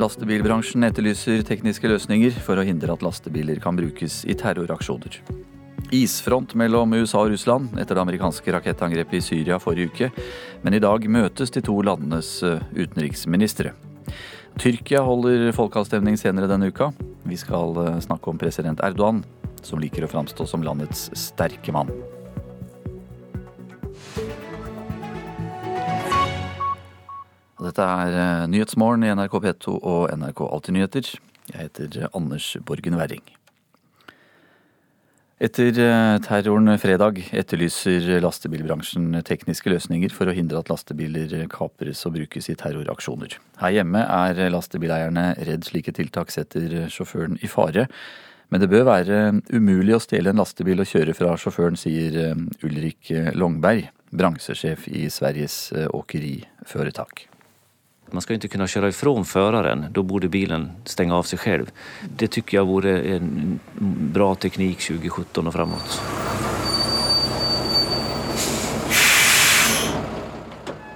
Lastebilbransjen etterlyser tekniske løsninger for å hindre at lastebiler kan brukes i terroraksjoner. Isfront mellom USA og Russland etter det amerikanske rakettangrepet i Syria forrige uke. Men i dag møtes de to landenes eh, utenriksministre. Tyrkia holder folkeavstemning senere denne uka. Vi skal eh, snakke om president Erdogan, som liker å framstå som landets sterke mann. Dette er eh, Nyhetsmorgen i NRK P2 og NRK Alltid nyheter. Jeg heter Anders Borgen Werring. Etter eh, terroren fredag etterlyser lastebilbransjen tekniske løsninger for å hindre at lastebiler kapres og brukes i terroraksjoner. Her hjemme er lastebileierne redd slike tiltak setter sjåføren i fare. Men det bør være umulig å stjele en lastebil og kjøre fra sjåføren, sier eh, Ulrik Longberg, bransjesjef i Sveriges åkeriforetak. Man ska inte kunna köra ifrån föraren, då borde bilen stänga av sig själv. Det tycker jag vore en bra teknik 2017 och framåt.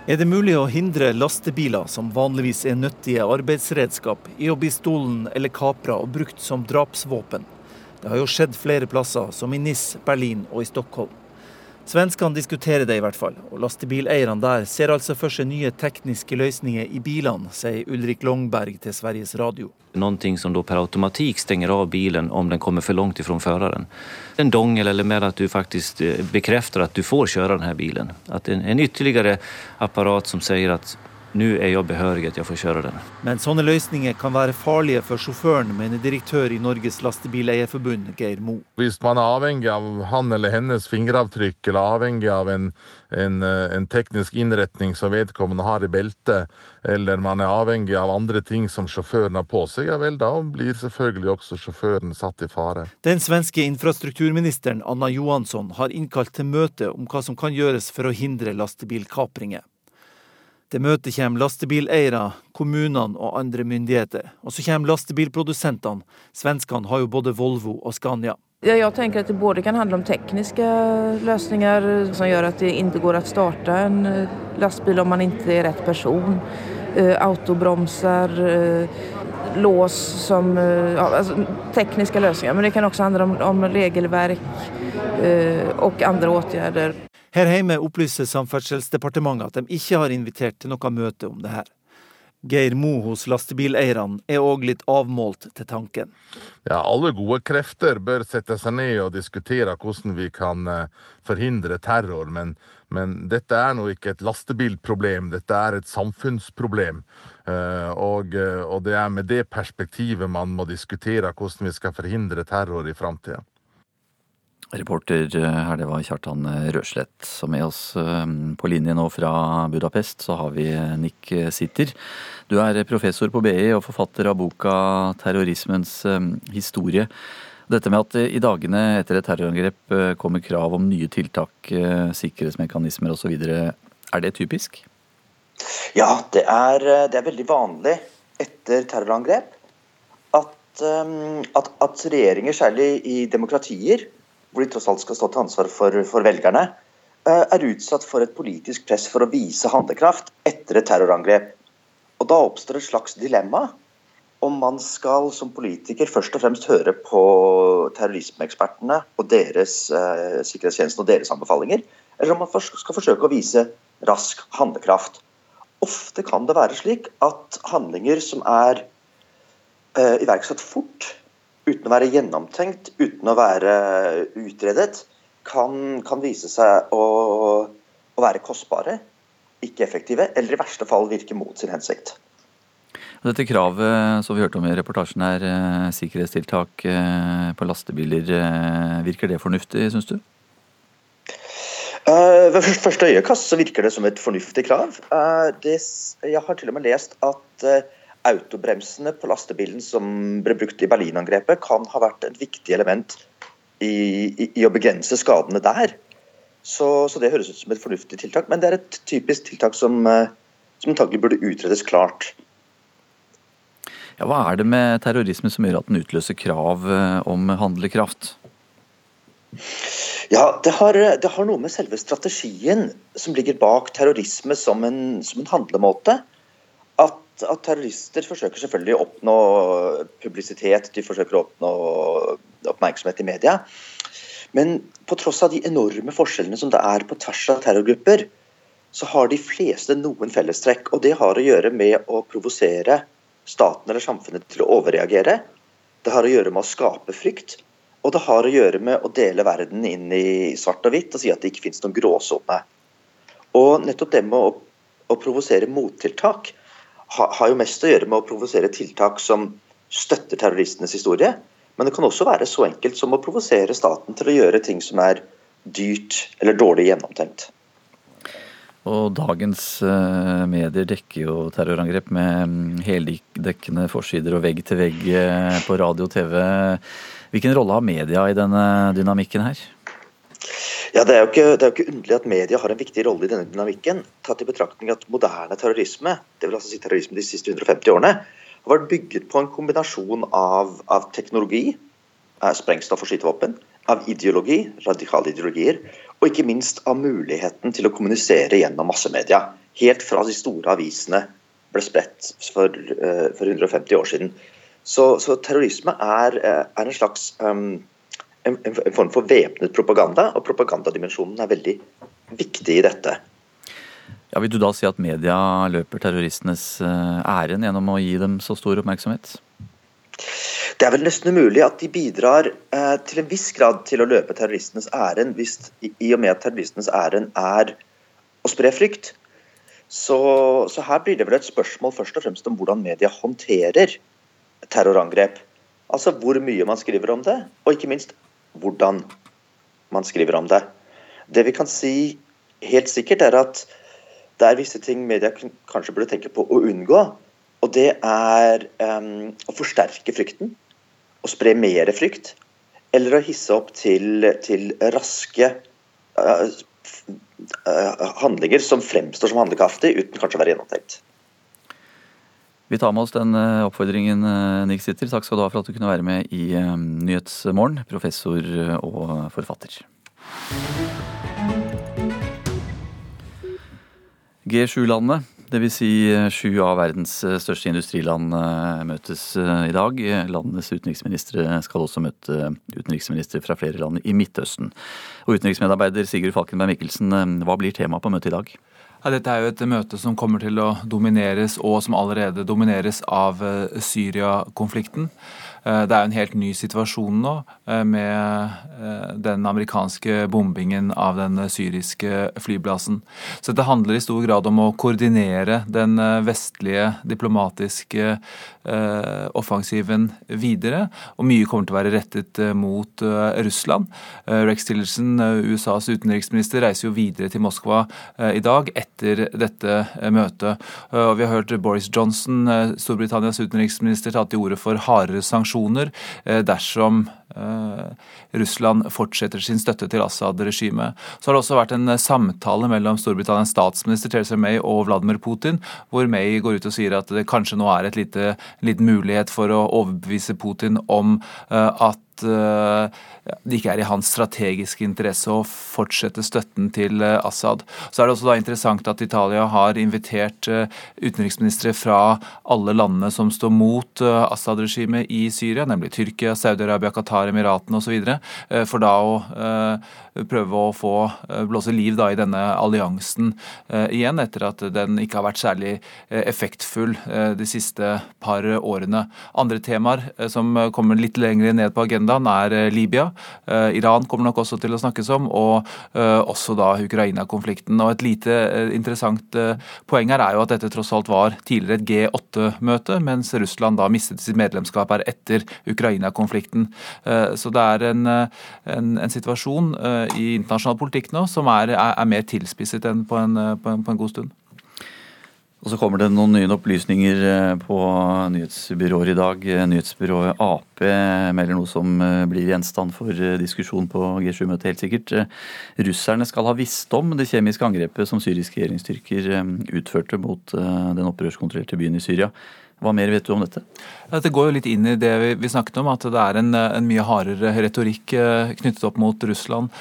Er det mulig å hindre lastebiler, som vanligvis er nyttige arbeidsredskap, i å bli stolen eller kapra og brukt som drapsvåpen? Det har jo skjedd flere plasser, som i NIS, Berlin og i Stockholm. Svenskene diskuterer det i hvert fall, og lastebileierne der ser altså for seg nye tekniske løsninger i bilene, sier Ulrik Longberg til Sveriges Radio. Noe som da per automatikk stenger av bilen om den kommer for langt ifra føreren. En dongel eller mer at du faktisk eh, bekrefter at du får kjøre denne bilen. At en, en ytterligere apparat som sier at nå er jeg behørig at jeg får kjøre den. Men sånne løsninger kan være farlige for sjåføren, mener direktør i Norges Lastebileierforbund, Geir Mo. Hvis man er avhengig av han eller hennes fingeravtrykk, eller avhengig av en, en, eh, en teknisk innretning som vedkommende har i beltet, eller man er avhengig av andre ting som sjåføren har på seg, ja vel, da blir selvfølgelig også sjåføren satt i fare. Den svenske infrastrukturministeren Anna Johansson har innkalt til møte om hva som kan gjøres for å hindre lastebilkapringer. Til møtet kommer lastebileiere, kommunene og andre myndigheter. Og så kommer lastebilprodusentene. Svenskene har jo både Volvo og Scania. Ja, jeg tenker at det både kan handle om tekniske løsninger som gjør at det ikke går å starte en eh, lastebil om man ikke er rett person. Autobremser, autobromser, uh, lås som ja, altså, Tekniske løsninger. Men det kan også handle om, om regelverk og andre åtgjerder. Her hjemme opplyser Samferdselsdepartementet at de ikke har invitert til noe møte om det her. Geir Mo hos lastebileierne er òg litt avmålt til tanken. Ja, Alle gode krefter bør sette seg ned og diskutere hvordan vi kan eh, forhindre terror. Men, men dette er nå ikke et lastebilproblem, dette er et samfunnsproblem. Eh, og, eh, og det er med det perspektivet man må diskutere hvordan vi skal forhindre terror i framtida. Reporter eh, her, det var Kjartan eh, Røslett. Så med oss eh, på linje nå fra Budapest, så har vi Nick Sitter. Du er professor på BI og forfatter av boka 'Terrorismens historie'. Dette med at i dagene etter et terrorangrep kommer krav om nye tiltak, sikkerhetsmekanismer osv., er det typisk? Ja, det er, det er veldig vanlig etter terrorangrep at, at, at regjeringer, særlig i demokratier, hvor de tross alt skal stå til ansvar for, for velgerne, eh, er utsatt for et politisk press for å vise handlekraft etter et terrorangrep. Og Da oppstår et slags dilemma om man skal som politiker først og fremst høre på terrorismeekspertene og deres eh, sikkerhetstjeneste og deres anbefalinger, eller om man skal forsøke å vise rask handlekraft. Ofte kan det være slik at handlinger som er eh, iverksatt fort, uten å være gjennomtenkt, uten å være utredet, kan, kan vise seg å, å, være kostbare, ikke effektive, eller i verste fall virke mot sin hensikt. Dette kravet som vi hørte om i reportasjen her, eh, sikkerhetstiltak eh, på lastebiler, eh, virker det fornuftig, syns du? ved første øyekast så virker det som et fornuftig krav. jeg har til og med lest at autobremsene på lastebilen som ble brukt i Berlin-angrepet, kan ha vært et viktig element i, i, i å begrense skadene der. Så, så, det høres ut som et fornuftig tiltak, men det er et typisk tiltak som, eh, som antagelig burde utredes klart. Ja, hva er det med terrorisme som gjør at den utløser krav eh, om handlekraft? Ja, det har, det har, noe med selve strategien som ligger bak terrorisme som en, som en handlemåte at, at, terrorister forsøker selvfølgelig å oppnå publisitet, de forsøker å oppnå oppmerksomhet i media. Men på tross av de enorme forskjellene som det er på tvers av terrorgrupper, så har de fleste noen fellestrekk. Og det har å gjøre med å provosere staten eller samfunnet til å overreagere. Det har å gjøre med å skape frykt. Og det har å gjøre med å dele verden inn i svart og hvitt og si at det ikke finnes noen gråsone. Og nettopp det med å, å provosere mottiltak har jo mest å gjøre med å provosere tiltak som støtter terroristenes historie. Men det kan også være så enkelt som å provosere staten til å gjøre ting som er dyrt eller dårlig gjennomtenkt. Og dagens uh, medier dekker jo terrorangrep med mm, heldekkende forsider og vegg til vegg uh, på radio og TV. Hvilken rolle har media i denne dynamikken her? Ja, det er, ikke, det er jo ikke underlig at media har en viktig rolle i denne dynamikken. Tatt i betraktning at moderne terrorisme, det vil altså si terrorisme de siste 150 årene, har vært bygget på en kombinasjon av, av teknologi, av sprengstoff og skytevåpen, av ideologi, radikale ideologier, og ikke minst av muligheten til å kommunisere gjennom massemedia. Helt fra de store avisene ble spredt for, uh, for 150 år siden. Så, så terrorisme er, eh, er, en slags um, en, en form for væpnet propaganda, og propagandadimensjonen er veldig viktig i dette. Ja, Vil du da si at media løper terroristenes eh, ærend gjennom å gi dem så stor oppmerksomhet? Det er vel nesten umulig at de bidrar eh, til en viss grad til å løpe terroristenes ærend, i og med at terroristenes ærend er å spre frykt. Så, så, her blir det vel et spørsmål først og fremst om hvordan media håndterer terrorangrep. Altså hvor mye man skriver om det, og ikke minst hvordan man skriver om det. Det vi kan si helt sikkert, er at det er visse ting media kanskje burde tenke på å unngå. Og det er um, å forsterke frykten. Å spre mer frykt. Eller å hisse opp til, til raske uh, handlinger som fremstår som handlekraftig, uten kanskje å være gjennomtenkt. Vi tar med oss den eh, oppfordringen, eh, Nick Sitter. Takk skal du ha for at du kunne være med i eh, Nyhetsmorgen, professor og forfatter. G7-landene, dvs. Si sju av verdens største industriland, møtes i dag. Landenes utenriksministre skal også møte utenriksministre fra flere land i Midtøsten. Og utenriksmedarbeider Sigurd Falkenberg Mikkelsen, hva blir temaet på møtet i dag? Ja, dette er jo et møte som kommer til å domineres, og som allerede domineres av eh, Syria-konflikten. Eh, det er en helt ny situasjon nå eh, med eh, den amerikanske bombingen av den syriske flyplassen. Så det handler i stor grad om å koordinere den vestlige diplomatiske offensiven videre. Og mye kommer til å være rettet mot Russland. Rex Tillerson, USAs utenriksminister, reiser jo videre til Moskva i dag etter dette møtet. Og vi har hørt Boris Johnson, Storbritannias utenriksminister, ta til orde for hardere sanksjoner sanksjoner eh, dersom Russland fortsetter sin støtte til Assad-regimet. Så har det også vært en eh, samtale mellom Storbritannias statsminister Theresa May og Vladimir Putin, hvor May går ut og sier at det kanskje nå er en liten mulighet for å overbevise Putin om at det ikke er i hans strategiske interesse å fortsette støtten til eh, Assad. Så er det også da interessant at Italia har invitert eh, utenriksministre fra alle landene som står mot eh, Assad-regimet i Syria, nemlig Tyrkia, Saudi-Arabia, Qatar, Emiratene osv., for da å prøve å få blåse liv da i denne alliansen igjen, etter at den ikke har vært særlig effektfull de siste par årene. Andre temaer som kommer litt lenger ned på agendaen, er Libya. Eh, Iran kommer nok også til å snakkes om, og eh, også da Ukraina-konflikten. Og Et lite eh, interessant poeng her er jo at dette tross alt var tidligere et G8-møte, mens Russland da mistet sitt medlemskap her etter Ukraina-konflikten. Så det er en, en, en situasjon i internasjonal politikk nå som er, er mer tilspisset enn på en, på på en god stund. Og så kommer det noen nye opplysninger eh, på nyhetsbyråer i dag. Eh, nyhetsbyrået Ap melder noe som eh, blir gjenstand for diskusjon på G7-møtet, helt sikkert. Russerne skal ha visst om det kjemiske angrepet som syriske regjeringsstyrker utførte mot den opprørskontrollerte byen i Syria. Hva mer vet du om dette? Det går jo litt inn i det vi, snakket om, at det er en, en mye hardere retorikk knyttet opp mot Russland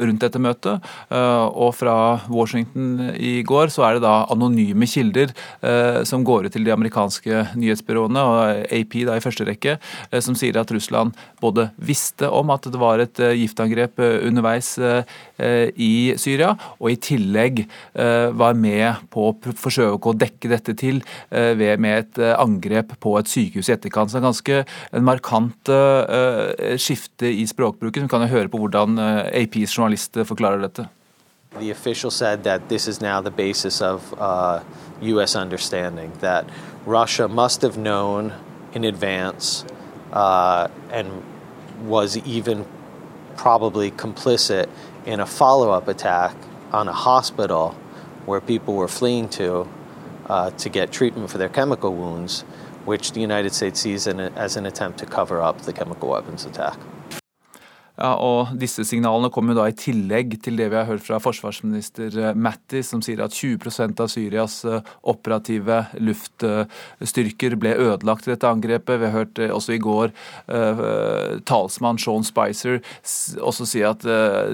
rundt dette møtet. Eh, og fra Washington i går så er det da anonyme kilder eh, som går ut til de amerikanske nyhetsbyråene, og AP da i første rekke, eh, som sier at Russland både visste om at det var et giftangrep underveis i Syria, og i tillegg var med på å forsøke å dekke dette til med et angrep på et sykehus i etterkant. Så er ganske en markant skifte i språkbruken. Vi kan jo høre på hvordan APs journalist forklarer dette. The official said that this is now the basis of uh, U.S. understanding that Russia must have known in advance uh, and was even probably complicit in a follow up attack on a hospital where people were fleeing to uh, to get treatment for their chemical wounds, which the United States sees as an attempt to cover up the chemical weapons attack. Og Disse signalene kommer da i tillegg til det vi har hørt fra forsvarsminister Matti, Mattis, som sier at 20% av Syrias eh, operative luftstyrker ble ødelagt i dette angrepet. Vi har hørt eh, også i går talsmann Sean Spicer også si at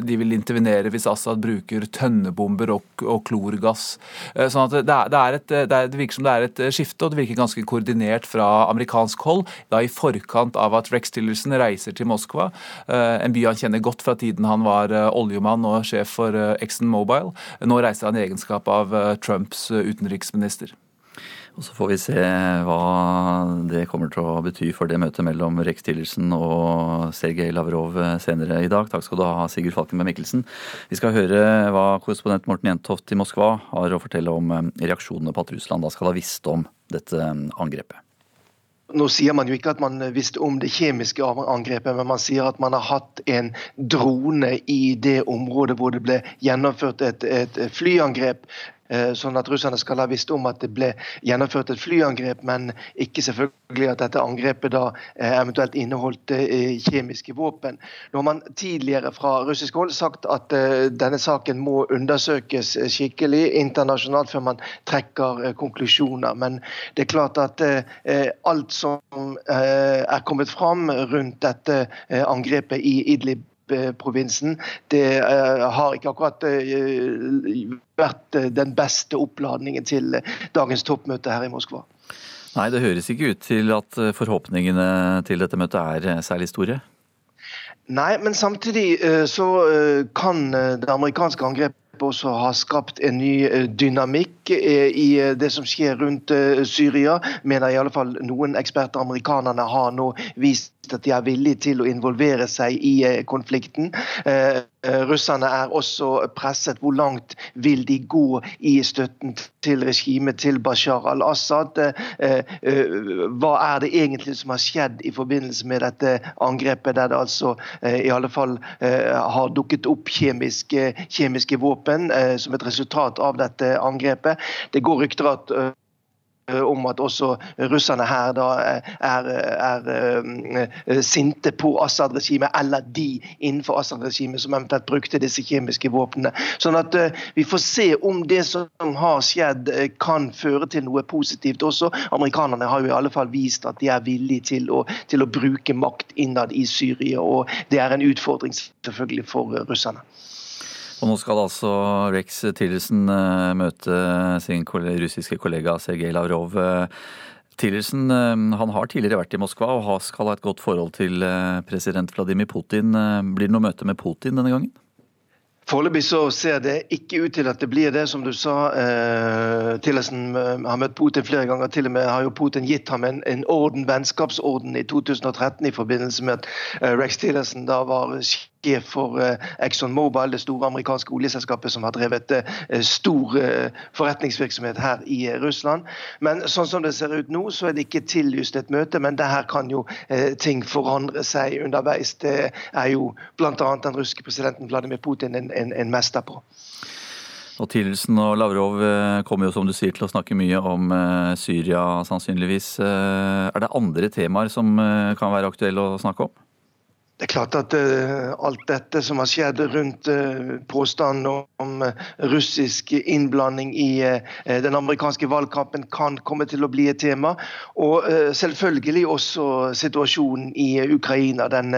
de vil intervenere hvis Assad bruker tønnebomber og, klorgass. Sånn at det, er, et, det, er, virker som det er et skifte, og det virker ganske koordinert fra amerikansk hold. Da i forkant av at Rex Tillerson reiser til Moskva. En han kjenner godt fra tiden han var eh, oljemann og sjef for eh, Exxon Mobile. Nå reiser han i egenskap av eh, Trumps utenriksminister. Og Så får vi se hva det kommer til å bety for det møtet mellom Rex Tillerson og Sergej Lavrov senere i dag. Takk skal du ha, Sigurd Falkenberg Mikkelsen. Vi skal høre hva korrespondent Morten Jentoft i Moskva har å fortelle om reaksjonene på at Russland da skal ha visst om dette angrepet. Nå sier man jo ikke at man visste om det kjemiske angrepet, men man sier at man har hatt en drone i det området hvor det ble gjennomført et, et flyangrep sånn at russerne skal ha visst om at det ble gjennomført et flyangrep, men ikke selvfølgelig at dette angrepet da eh, eventuelt inneholdt eh, kjemiske våpen. Nå har man tidligere fra russisk hold sagt at denne saken må undersøkes skikkelig internasjonalt før man trekker konklusjoner. Men det er klart at alt som er kommet fram rundt dette angrepet i Idlib provinsen. Det eh, har ikke akkurat eh, vært eh, den beste oppladningen til dagens toppmøte her i Moskva. Nei, det høres ikke ut til at forhåpningene til dette møtet er særlig store? Nei, men samtidig så kan det amerikanske angrepet også har skapt en ny dynamikk i det som skjer rundt Syria, mener i alle fall noen eksperter. Amerikanerne har nå vist at de er villige til å involvere seg i eh, konflikten. Eh, eh, russerne er også presset. Hvor langt vil de gå i støtten til regimet til Bashar al-Assad? Hva er det egentlig som har skjedd i forbindelse med dette angrepet, der det altså i alle fall har dukket opp kjemiske, kjemiske våpen som et resultat av dette angrepet? Det går rykter at Eh, om at også russerne her da eh, er, er, eh, sinte på Assad-regimet, eller de innenfor Assad-regimet som eventuelt brukte disse kjemiske våpnene. Sånn at Vi får se om det som har skjedd kan føre til noe positivt også. Amerikanerne har jo i alle fall vist at de er villige til å, til å bruke makt innad i Syria, og det er en utfordring selvfølgelig for russerne. Og nå skal altså Rex Tillerson eh, møte sin russiske kollega Sergej Lavrov. Tillerson eh, han har tidligere vært i Moskva og skal ha et godt forhold til eh, president Vladimir Putin. Blir det noe møte med Putin denne gangen? Foreløpig så ser det ikke ut til at det blir det, som du sa. Eh, Tillerson har møtt Putin flere ganger. Til og med har jo Putin gitt ham en, en orden, vennskapsorden i 2013 i forbindelse med at Rex Tillerson da var for ExxonMobil, Exxon Mobil, det store amerikanske oljeselskapet som har drevet eh, stor eh, forretningsvirksomhet her i Russland. Men sånn som det ser ut nå, så er det ikke tillyst et møte, men det her kan jo ting forandre seg underveis. Det er jo bl.a. den russiske presidenten Vladimir Putin en, en, en mester på. Og Tillerson og Lavrov kommer jo som du sier til å snakke mye om Syria, sannsynligvis. Er det andre temaer som kan være aktuelle å snakke om? Det er klart at uh, alt dette som har skjedd rundt uh, påstanden om uh, russisk innblanding i den amerikanske valgkampen, kan komme til å bli et tema. Og selvfølgelig også situasjonen i Ukraina. Den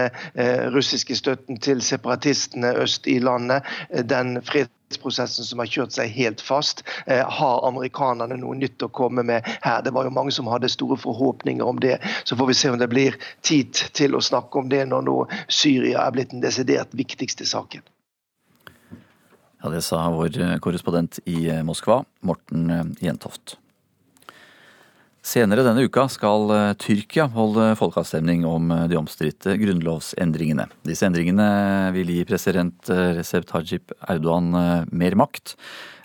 russiske støtten til separatistene øst i landet. Den freds prosessen som har kjørt seg helt fast. Eh, har amerikanerne noe nytt å komme med her? Det var jo mange som hadde store forhåpninger om det. Så får vi se om det blir tid til å snakke om det når nå Syria er blitt den desidert viktigste saken. Ja, Det sa vår korrespondent i Moskva, Morten Jentoft. Senere denne uka skal eh, Tyrkia holde folkeavstemning om eh, de omstridte grunnlovsendringene. Disse endringene vil gi president eh, Recep Tajip Erdogan mer makt.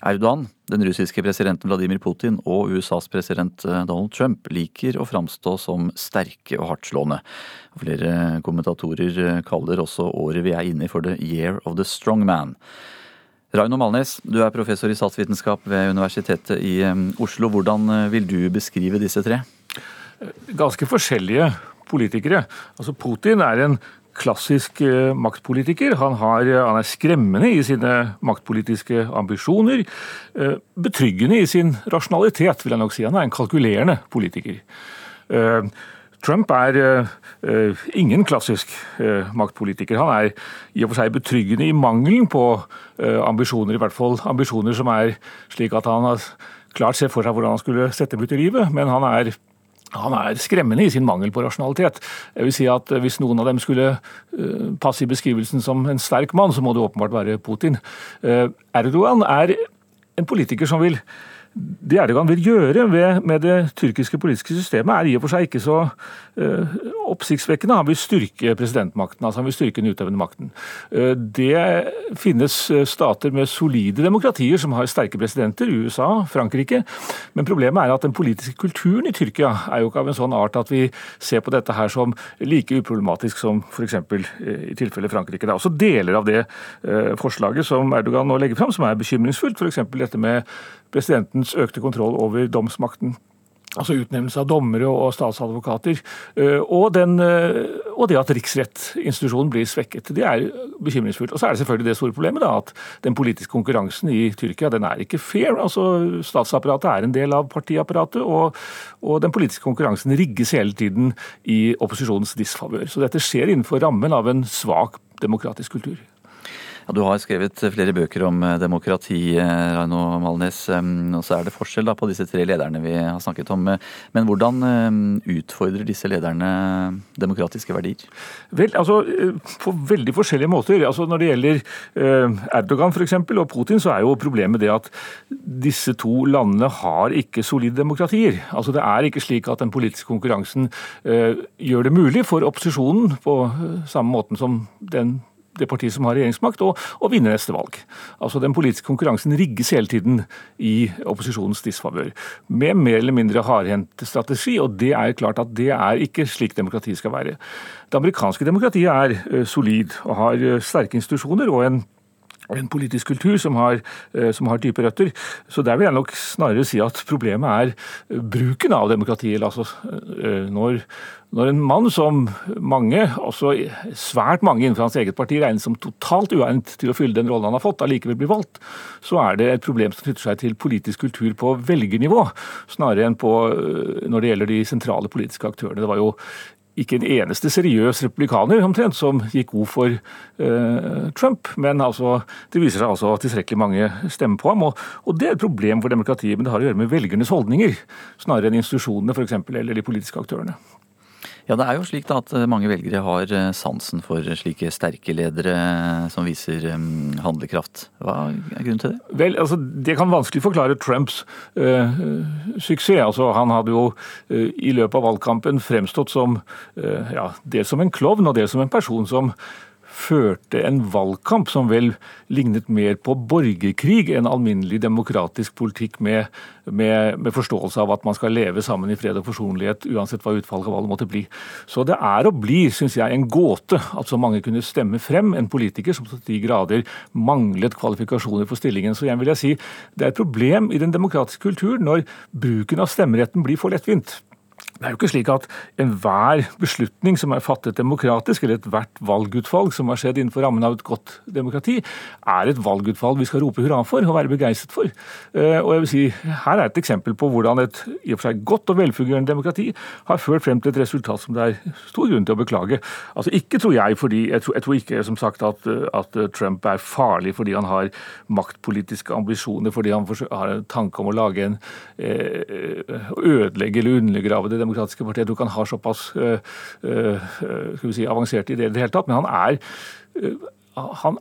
Erdogan, den russiske presidenten Vladimir Putin og USAs president Donald Trump liker å framstå som sterke og hardtslående. Flere kommentatorer kaller også året vi er inne i for the year of the strong man. Raino Malnes, du er professor i statsvitenskap ved Universitetet i Oslo. Hvordan eh, vil du beskrive disse tre? Ganske forskjellige politikere. Altså Putin er en klassisk eh, maktpolitiker. Han, har, han, er skremmende i sine maktpolitiske ambisjoner. Eh, betryggende i sin rasjonalitet, vil jeg nok si. Han er en kalkulerende politiker. Trump er uh, ingen klassisk uh, maktpolitiker. Han er i og for seg betryggende i mangelen på ambisjoner, i hvert fall ambisjoner som er slik at han har klart ser for seg hvordan han skulle sette dem ut i livet, men han er han er skremmende i sin mangel på rasjonalitet. Jeg vil si at Hvis noen av dem skulle passe i beskrivelsen som en sterk mann, så må det åpenbart være Putin. Erdogan er en politiker som vil det Erdogan vil gjøre med det tyrkiske politiske systemet, er i og for seg ikke så uh, oppsiktsvekkende. Han vil styrke presidentmakten, altså han vil styrke den utøvende makten. Uh, det finnes eh, stater med solide demokratier som har sterke presidenter, USA, Frankrike. Men problemet er at den politiske kulturen i Tyrkia er jo ikke av en sånn art at vi ser på dette her som like uproblematisk som f.eks. i tilfellet Frankrike. Det er også deler av det forslaget som Erdogan nå legger fram som er bekymringsfullt, f.eks. dette med presidentens økte kontroll over domsmakten. Altså utnevnelse av dommere og statsadvokater. Eh, og, den, eh, og det at riksrettinstitusjonen blir svekket. Det er bekymringsfullt. Og så er det selvfølgelig det store problemet da, at den politiske konkurransen i Tyrkia den er ikke fair. altså Statsapparatet er en del av partiapparatet, og, og den politiske konkurransen rigges hele tiden i opposisjonens disfavør. Så dette skjer innenfor rammen av en svak demokratisk kultur. Ja, du har skrevet flere bøker om eh, demokrati, eh, Raino Malnes. Og så er det forskjell på disse tre lederne vi har snakket om. Men hvordan utfordrer disse lederne demokratiske verdier? Vel, altså eh, På veldig forskjellige måter. Altså Når det gjelder Erdogan for eksempel, og Putin, så er jo problemet det at disse to landene har ikke solide demokratier. Altså Det er ikke slik at den politiske konkurransen gjør det mulig for opposisjonen, på samme måten som den det partiet som har regjeringsmakt, og, og vinne neste valg. Altså Den politiske konkurransen rigges hele tiden i opposisjonens disfavør. Med mer eller mindre hardhendt strategi, og det er klart at det er ikke slik demokratiet skal være. Det amerikanske demokratiet er uh, solid og har uh, sterke institusjoner og en en politisk kultur som har, eh, som har, dype røtter. Så der vil jeg nok snarere si at problemet er eh, bruken av demokratiet. Altså, eh, når, når, en mann som mange, også svært mange innenfor hans eget parti, regnes som totalt uegnet til å fylle den rollen han har fått, allikevel blir valgt, så er det et problem som knytter seg til politisk kultur på velgernivå, snarere enn på når det gjelder de sentrale politiske aktørene. Det var jo ikke en eneste seriøs republikaner omtrent som gikk god for eh, Trump. Men altså, det viser seg altså at tilstrekkelig mange stemmer på ham. Og, og, det er et problem for demokratiet, men det har å gjøre med velgernes holdninger. Snarere enn institusjonene for eksempel, eller de politiske aktørene. Ja, det er jo slik da at eh, mange velgere har eh, sansen for slike sterke ledere eh, som viser handlekraft. Hva er grunnen til det? Vel, altså, Det kan vanskelig forklare Trumps uh, suksess. Altså, han hadde jo uh, i løpet av valgkampen fremstått som uh, ja, dels som en klovn og dels som en person som førte en valgkamp som vel lignet mer på borgerkrig enn alminnelig demokratisk politikk med, med, med, forståelse av at man skal leve sammen i fred og forsonlighet uansett hva utfallet av valget måtte bli. Så det er og blir, syns jeg, en gåte at så mange kunne stemme frem en politiker som til de grader manglet kvalifikasjoner for stillingen. Så igjen vil jeg si det er et problem i den demokratiske kulturen når bruken av stemmeretten blir for lettvint. Det er jo ikke slik at enhver beslutning som er fattet demokratisk, eller ethvert valgutvalg som har skjedd innenfor rammen av et godt demokrati, er et valgutvalg vi skal rope hurra for og være begeistret for. Eh, og jeg vil si, Her er et eksempel på hvordan et i og for seg godt og velfungerende demokrati har ført frem til et resultat som det er stor grunn til å beklage. Altså Ikke tror jeg fordi Jeg tror, jeg tror ikke som sagt at, at, Trump er farlig fordi han har maktpolitiske ambisjoner, fordi han har en tanke om å lage en eh, ødelegge eller undergrave det demokratiske partiet. Jeg tror ikke han har såpass uh, uh, si, avanserte ideer i det hele tatt. Men han er, han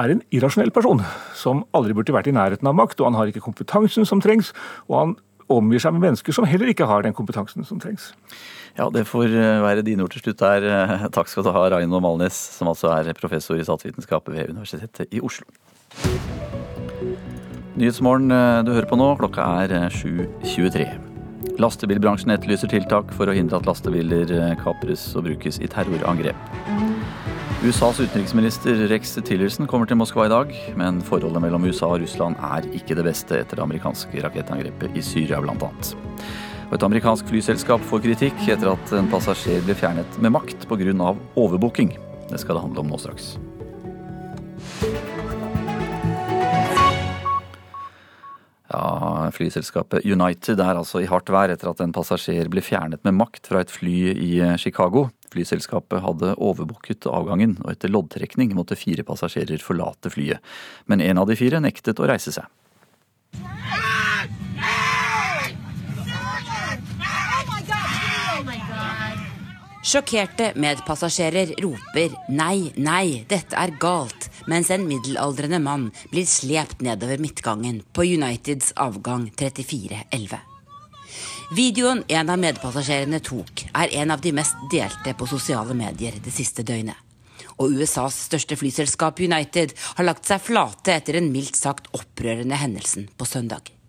er en irrasjonell person som aldri burde vært i nærheten av makt. Og han har ikke kompetansen som trengs. og han omgir seg med mennesker som heller ikke har den kompetansen som trengs. Ja, det får være dine ord til slutt der. Takk skal du ha, Raino Malnes, som altså er professor i statsvitenskap ved Universitetet i Oslo. Nyhetsmorgen du hører på nå, klokka er 7.23. Lastebilbransjen etterlyser tiltak for å hindre at lastebiler eh, kapres og brukes i terrorangrep. USAs utenriksminister Rex Tillerson kommer til Moskva i dag, men forholdet mellom USA og Russland er ikke det beste etter det amerikanske rakettangrepet i Syria, bl.a. Og et amerikansk flyselskap får kritikk etter at en passasjer ble fjernet med makt pga. overbooking. Det skal det handle om nå straks. Ja, Flyselskapet United er altså i hardt vær etter at en passasjer ble fjernet med makt fra et fly i eh, Chicago. Flyselskapet hadde overbooket avgangen, og etter loddtrekning måtte fire passasjerer forlate flyet. Men en av de fire nektet å reise seg. Sjokkerte medpassasjerer roper nei, nei, dette er galt, mens en middelaldrende mann blir slept nedover midtgangen på Uniteds avgang 3411. Videoen en av medpassasjerene tok, er en av de mest delte på sosiale medier det siste døgnet. Og USAs største flyselskap United har lagt seg flate etter den mildt sagt opprørende hendelsen på søndag.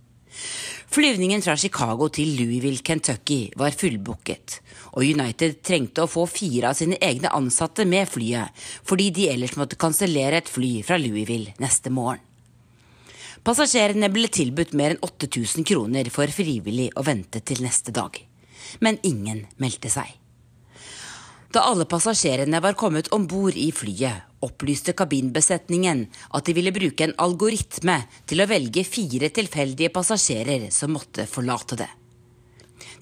Flyvningen fra Chicago til Louisville, Kentucky var fullbooket, og United trengte å få fire av sine egne ansatte med flyet, fordi de ellers måtte kansellere et fly fra Louisville neste morgen. Passasjerene ble tilbudt mer enn 8000 kroner for frivillig å vente til neste dag. Men ingen meldte seg. Da alle passasjerene var kommet om bord i flyet, opplyste kabinbesetningen at de ville bruke en algoritme til å velge fire tilfeldige passasjerer som måtte forlate det.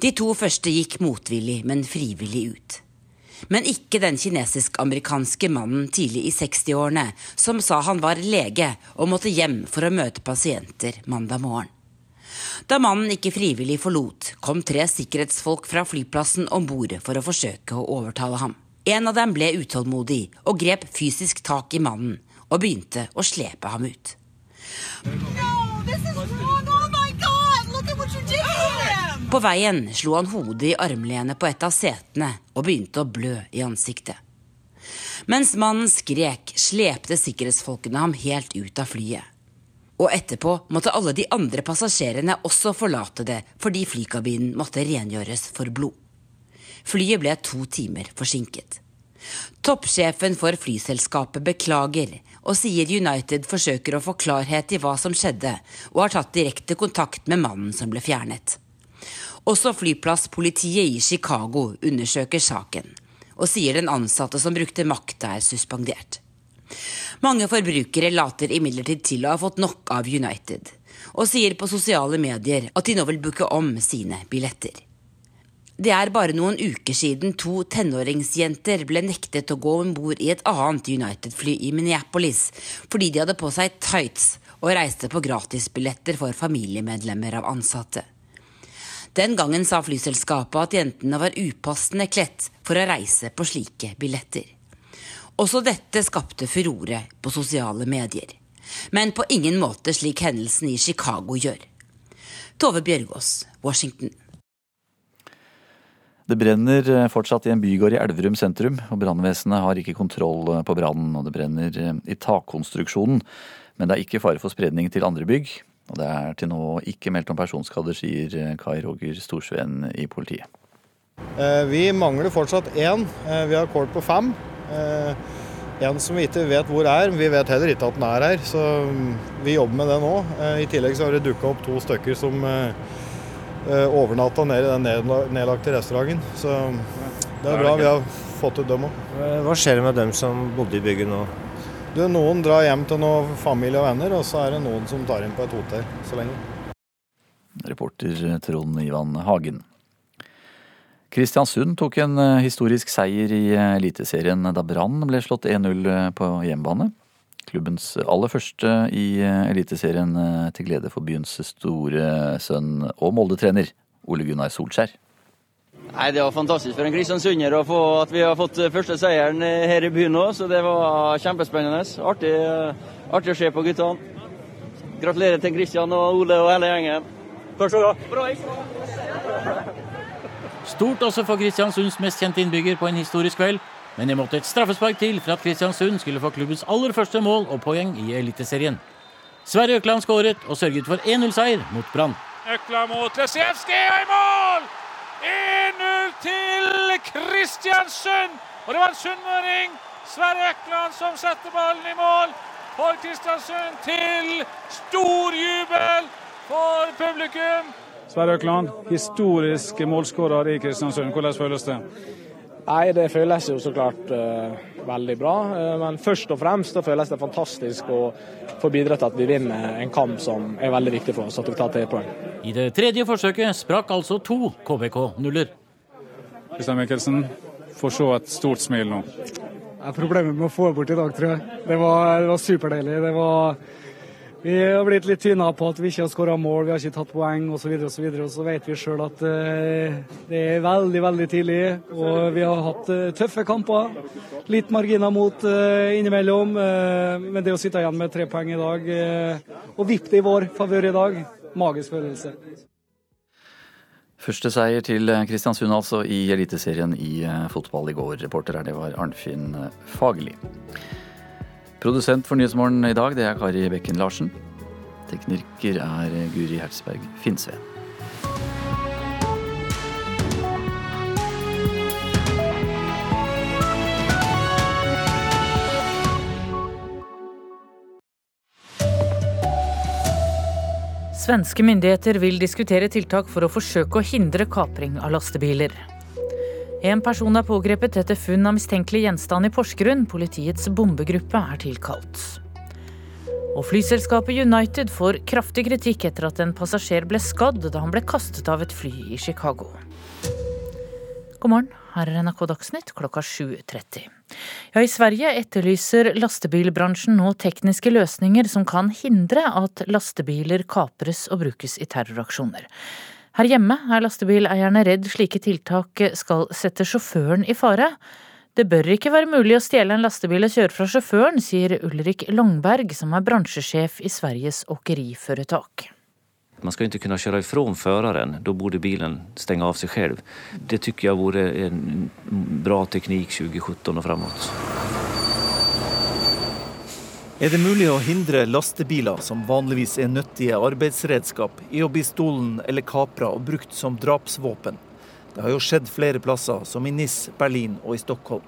De to første gikk motvillig, men frivillig ut. Men ikke den kinesisk-amerikanske mannen tidlig i 60-årene som sa han var lege og måtte hjem for å møte pasienter mandag morgen. Da mannen ikke frivillig forlot, kom tre sikkerhetsfolk fra flyplassen om bord for å forsøke å overtale ham. En av dem ble utålmodig og grep fysisk tak i mannen og begynte å slepe ham ut. Oh på veien slo han hodet i armlenet på et av setene og begynte å blø i ansiktet. Mens mannen skrek, slepte sikkerhetsfolkene ham helt ut av flyet. Og etterpå måtte alle de andre passasjerene også forlate det fordi flykabinen måtte rengjøres for blod. Flyet ble to timer forsinket. Toppsjefen for flyselskapet beklager og sier United forsøker å få klarhet i hva som skjedde, og har tatt direkte kontakt med mannen som ble fjernet. Også flyplasspolitiet i Chicago undersøker saken, og sier den ansatte som brukte makt, er suspendert. Mange forbrukere later imidlertid til å ha fått nok av United, og sier på sosiale medier at de nå vil booke om sine billetter. Det er bare noen uker siden to tenåringsjenter ble nektet å gå om bord i et annet United-fly i Minneapolis fordi de hadde på seg tights og reiste på gratisbilletter for familiemedlemmer av ansatte. Den gangen sa flyselskapet at jentene var upassende kledt for å reise på slike billetter. Også dette skapte furore på sosiale medier. Men på ingen måte slik hendelsen i Chicago gjør. Tove Bjørgaas, Washington. Det brenner eh, fortsatt i en bygård i Elverum sentrum, og brannvesenet har ikke kontroll eh, på brannen. Og det brenner eh, i takkonstruksjonen, men det er ikke fare for spredning til andre bygg. Og det er til nå ikke meldt om personskader, sier Kai Roger Storsveen i politiet. Vi mangler fortsatt én. Vi har kål på fem. Eh, en som vi ikke vet hvor er. Vi vet heller ikke at den er her, så mm, vi jobber med det nå. Eh, I tillegg så har det dukka opp to stykker som eh, overnatta nede i den nedlagte restauranten. Så det er bra vi har fått ut dem òg. Hva skjer med dem som bodde i bygget nå? Du, noen drar hjem til noen familie og venner, og så er det noen som tar inn på et hotell så lenge. Reporter Trond Ivan Hagen. Kristiansund tok en eh, historisk seier i eh, Eliteserien da Brann ble slått 1-0 eh, på hjemmebane. Klubbens aller første i Eliteserien til glede for byens store sønn og Molde-trener Ole Gunnar Solskjær. Nei, Det var fantastisk for en kristiansunder å få at vi har fått første seieren her i byen òg. Det var kjempespennende. Artig, artig å se på guttene. Gratulerer til Kristian og Ole og hele gjengen. Takk skal du ha. Bra, Stort også for Kristiansunds mest kjente innbygger på en historisk kveld. Men det måtte et straffespark til for at Kristiansund skulle få klubbens aller første mål og poeng i Eliteserien. Sverre Økland skåret og sørget for 1-0-seier mot Brann. Økland mot Lesijevskij og i mål! 1-0 til Kristiansund! Og det var en sunnmøring, Sverre Økland, som setter ballen i mål for Kristiansund til stor jubel for publikum. Sverre Økland, historisk målskårer i Kristiansund. Hvordan føles det? Nei, Det føles jo så klart uh, veldig bra. Uh, men først og fremst da føles det fantastisk å få bidra til at vi vinner en kamp som er veldig viktig for oss. at vi tar tre poeng. I det tredje forsøket sprakk altså to KBK-nuller. Kristian Mikkelsen får se et stort smil nå. Det er problemet med å få bort i dag, tror jeg. Det var, det var superdeilig. Det var vi har blitt litt tynna på at vi ikke har skåra mål, vi har ikke tatt poeng osv. Og, så videre, og så vet vi sjøl at uh, det er veldig veldig tidlig. Og vi har hatt uh, tøffe kamper. Litt marginer mot uh, innimellom. men det å sitte igjen med tre poeng i dag og vippe det i vår favør i dag, magisk følelse. Første seier til Kristiansund altså i Eliteserien i fotball i går. Reporter her, det var Arnfinn Fagerli. Produsent for Nyhetsmorgen i dag, det er Kari Bekken Larsen. Tekniker er Guri Hertzberg Finnsveen. Svenske myndigheter vil diskutere tiltak for å forsøke å hindre kapring av lastebiler. En person er pågrepet etter funn av mistenkelig gjenstand i Porsgrunn. Politiets bombegruppe er tilkalt. Og flyselskapet United får kraftig kritikk etter at en passasjer ble skadd da han ble kastet av et fly i Chicago. God morgen, her er NRK Dagsnytt klokka 7.30. Ja, I Sverige etterlyser lastebilbransjen nå tekniske løsninger som kan hindre at lastebiler kapres og brukes i terroraksjoner. Her hjemme er lastebileierne redd slike tiltak skal sette sjåføren i fare. Det bør ikke være mulig å stjele en lastebil og kjøre fra sjåføren, sier Ulrik Longberg, som er bransjesjef i Sveriges åkeriforetak. Man skal ikke kunne kjøre ifrån føreren, da burde bilen stenge av seg selv. Det syns jeg vore en bra teknikk 2017 og framover. Er det mulig å hindre lastebiler, som vanligvis er nyttige arbeidsredskap, i å bli stolen eller kapra og brukt som drapsvåpen? Det har jo skjedd flere plasser, som i Nis, Berlin og i Stockholm.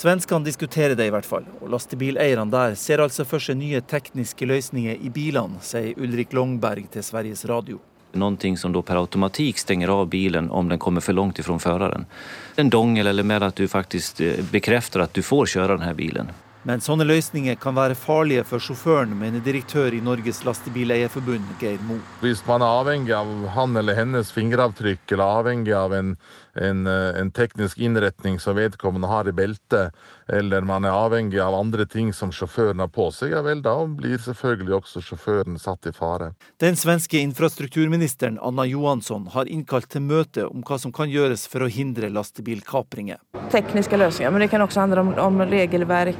Svenskene diskuterer det i hvert fall, og lastebileierne der ser altså for seg nye tekniske løsninger i bilene, sier Ulrik Longberg til Sveriges Radio. Noe som da per automatikk stenger av bilen om den kommer for langt ifra føreren. En dongel eller mer at du faktisk eh, bekrefter at du får kjøre denne bilen. Men sånne løsninger kan være farlige for sjåføren, mener direktør i Norges Lastebileierforbund, Geir Mo. Hvis man er avhengig av han eller hennes fingeravtrykk, eller avhengig av en, en, eh, en teknisk innretning som vedkommende har i beltet, eller man er avhengig av andre ting som sjåføren har på seg, ja vel, da blir selvfølgelig også sjåføren satt i fare. Den svenske infrastrukturministeren Anna Johansson har innkalt til møte om hva som kan gjøres for å hindre lastebilkapringer. Tekniske løsninger, men det kan også handle om, om regelverk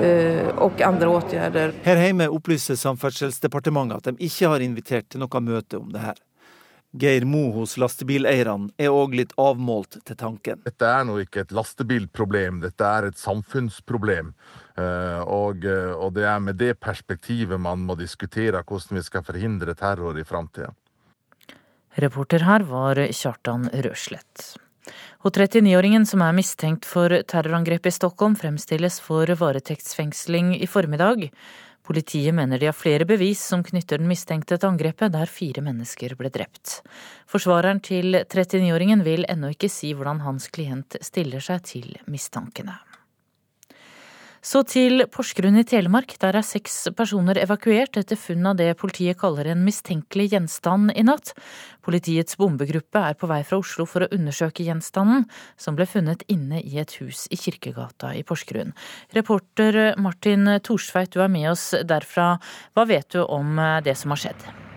øh, og andre åtgjerder. Her hjemme opplyser Samferdselsdepartementet at de ikke har invitert til noe møte om det her. Geir Mo hos lastebileierne er òg litt avmålt til tanken. Dette er nå ikke et lastebilproblem, dette er et samfunnsproblem. Eh, og, eh, og det er med det perspektivet man må diskutere hvordan vi skal forhindre terror i framtida. Reporter her var Kjartan Røslett. Og 39-åringen som er mistenkt for terrorangrepet i Stockholm, fremstilles for varetektsfengsling i formiddag. Politiet mener de har flere bevis som knytter den mistenkte til angrepet, der fire mennesker ble drept. Forsvareren til 39-åringen vil ennå ikke si hvordan hans klient stiller seg til mistankene. Så til Porsgrunn i Telemark. Der er seks personer evakuert etter funn av det politiet kaller en mistenkelig gjenstand i natt. Politiets bombegruppe er på vei fra Oslo for å undersøke gjenstanden, som ble funnet inne i et hus i Kirkegata i Porsgrunn. Reporter Martin Thorsveit, du er med oss derfra. Hva vet du om det som har skjedd?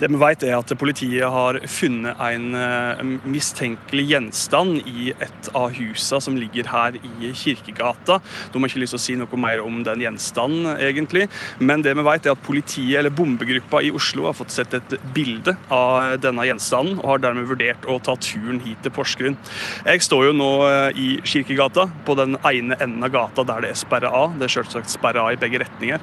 Det vi vet er at Politiet har funnet en eh, mistenkelig gjenstand i et av husene som ligger her i Kirkegata. De har ikke lyst til å si noe mer om den gjenstanden, egentlig. Men det vi vet er at politiet, eller bombegruppa i Oslo har fått sett et bilde av denne gjenstanden, og har dermed vurdert å ta turen hit til Porsgrunn. Jeg står jo nå eh, i Kirkegata, på den ene enden av gata der det er sperra av. Det er selvsagt sperra av i begge retninger.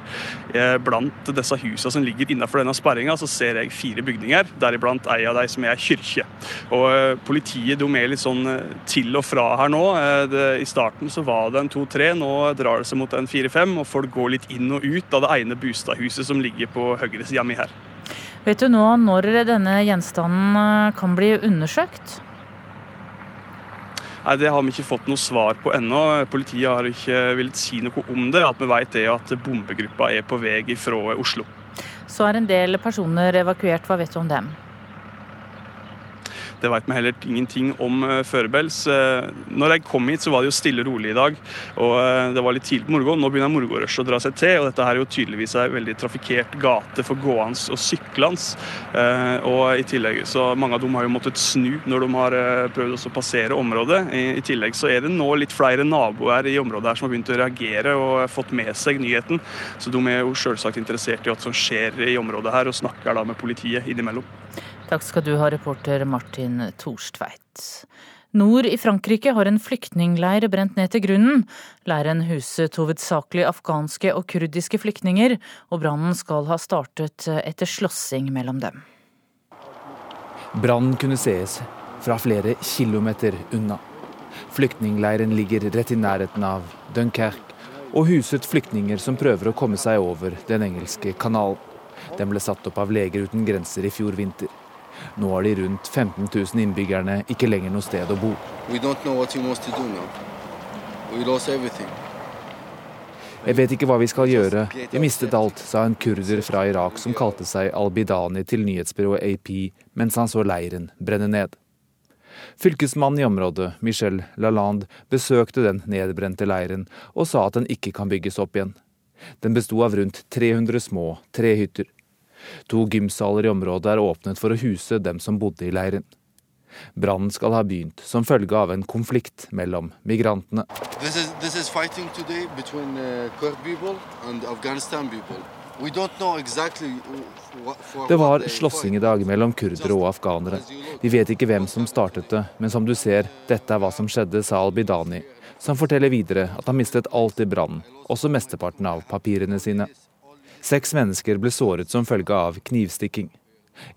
Eh, blant disse husene som ligger innenfor denne sperringa, ser jeg fire bygninger, deriblant ei av de som er kirke. Og eh, Politiet de er litt sånn eh, til og fra her nå. Eh, det, I starten så var det en to-tre, nå drar det seg mot en fire-fem. Og folk går litt inn og ut av det ene bostadhuset som ligger på høyre sida mi her. Vet du nå når denne gjenstanden kan bli undersøkt? Nei, Det har vi ikke fått noe svar på ennå. Politiet har ikke villet si noe om det. At vi vet det at bombegruppa er på vei fra Oslo. Så er en del personer evakuert. Hva vet du om dem? Det vet vi heller ingenting om uh, førebels. Uh, når jeg kom hit, så var det jo stille og rolig i dag. og uh, Det var litt tidlig på morgenen. Nå begynner morgenrushet å dra seg til. og Dette her er jo tydeligvis ei veldig trafikkert gate for gående og syklende. og i tillegg så Mange av dem har jo måttet snu når de har prøvd å passere området. I, tillegg så er det nå litt flere naboer i området her som har begynt å reagere og fått med seg nyheten. Så de er jo selvsagt interessert i hva som skjer i området her, og snakker da med politiet innimellom. Takk skal du ha, reporter Martin Torstveit. Nord i Frankrike har en flyktningleir brent ned til grunnen. Leiren huset hovedsakelig afghanske og kurdiske flyktninger, og brannen skal ha startet etter slåssing mellom dem. Brannen kunne sees fra flere kilometer unna. Flyktningleiren ligger rett i nærheten av Dunkerque og huset flyktninger som prøver å komme seg over Den engelske kanalen. Den ble satt opp av Leger uten grenser i fjor vinter. Nå har de rundt 15 000 innbyggerne ikke lenger noe sted å bo. Jeg vet ikke hva vi skal gjøre. Vi mistet alt, sa en kurder fra Irak som kalte seg al-Bidani til nyhetsbyrået AP mens han så leiren brenne ned. Fylkesmannen i området, Michel Lalande, besøkte den nedbrente leiren og sa at den ikke kan bygges opp igjen. Den besto av rundt 300 små trehytter. To gymsaler i området er åpnet for å huse dem som bodde i leiren. Brannen skal ha begynt som følge av en konflikt mellom migrantene. This is, this is between, uh, exactly det var slåssing i dag mellom kurdere og afghanere. Vi vet ikke hvem som startet det, men som du ser, dette er hva som skjedde, sa al-Bidani, som forteller videre at han mistet alt i brannen, også mesteparten av papirene sine. Seks mennesker ble såret som følge av knivstikking.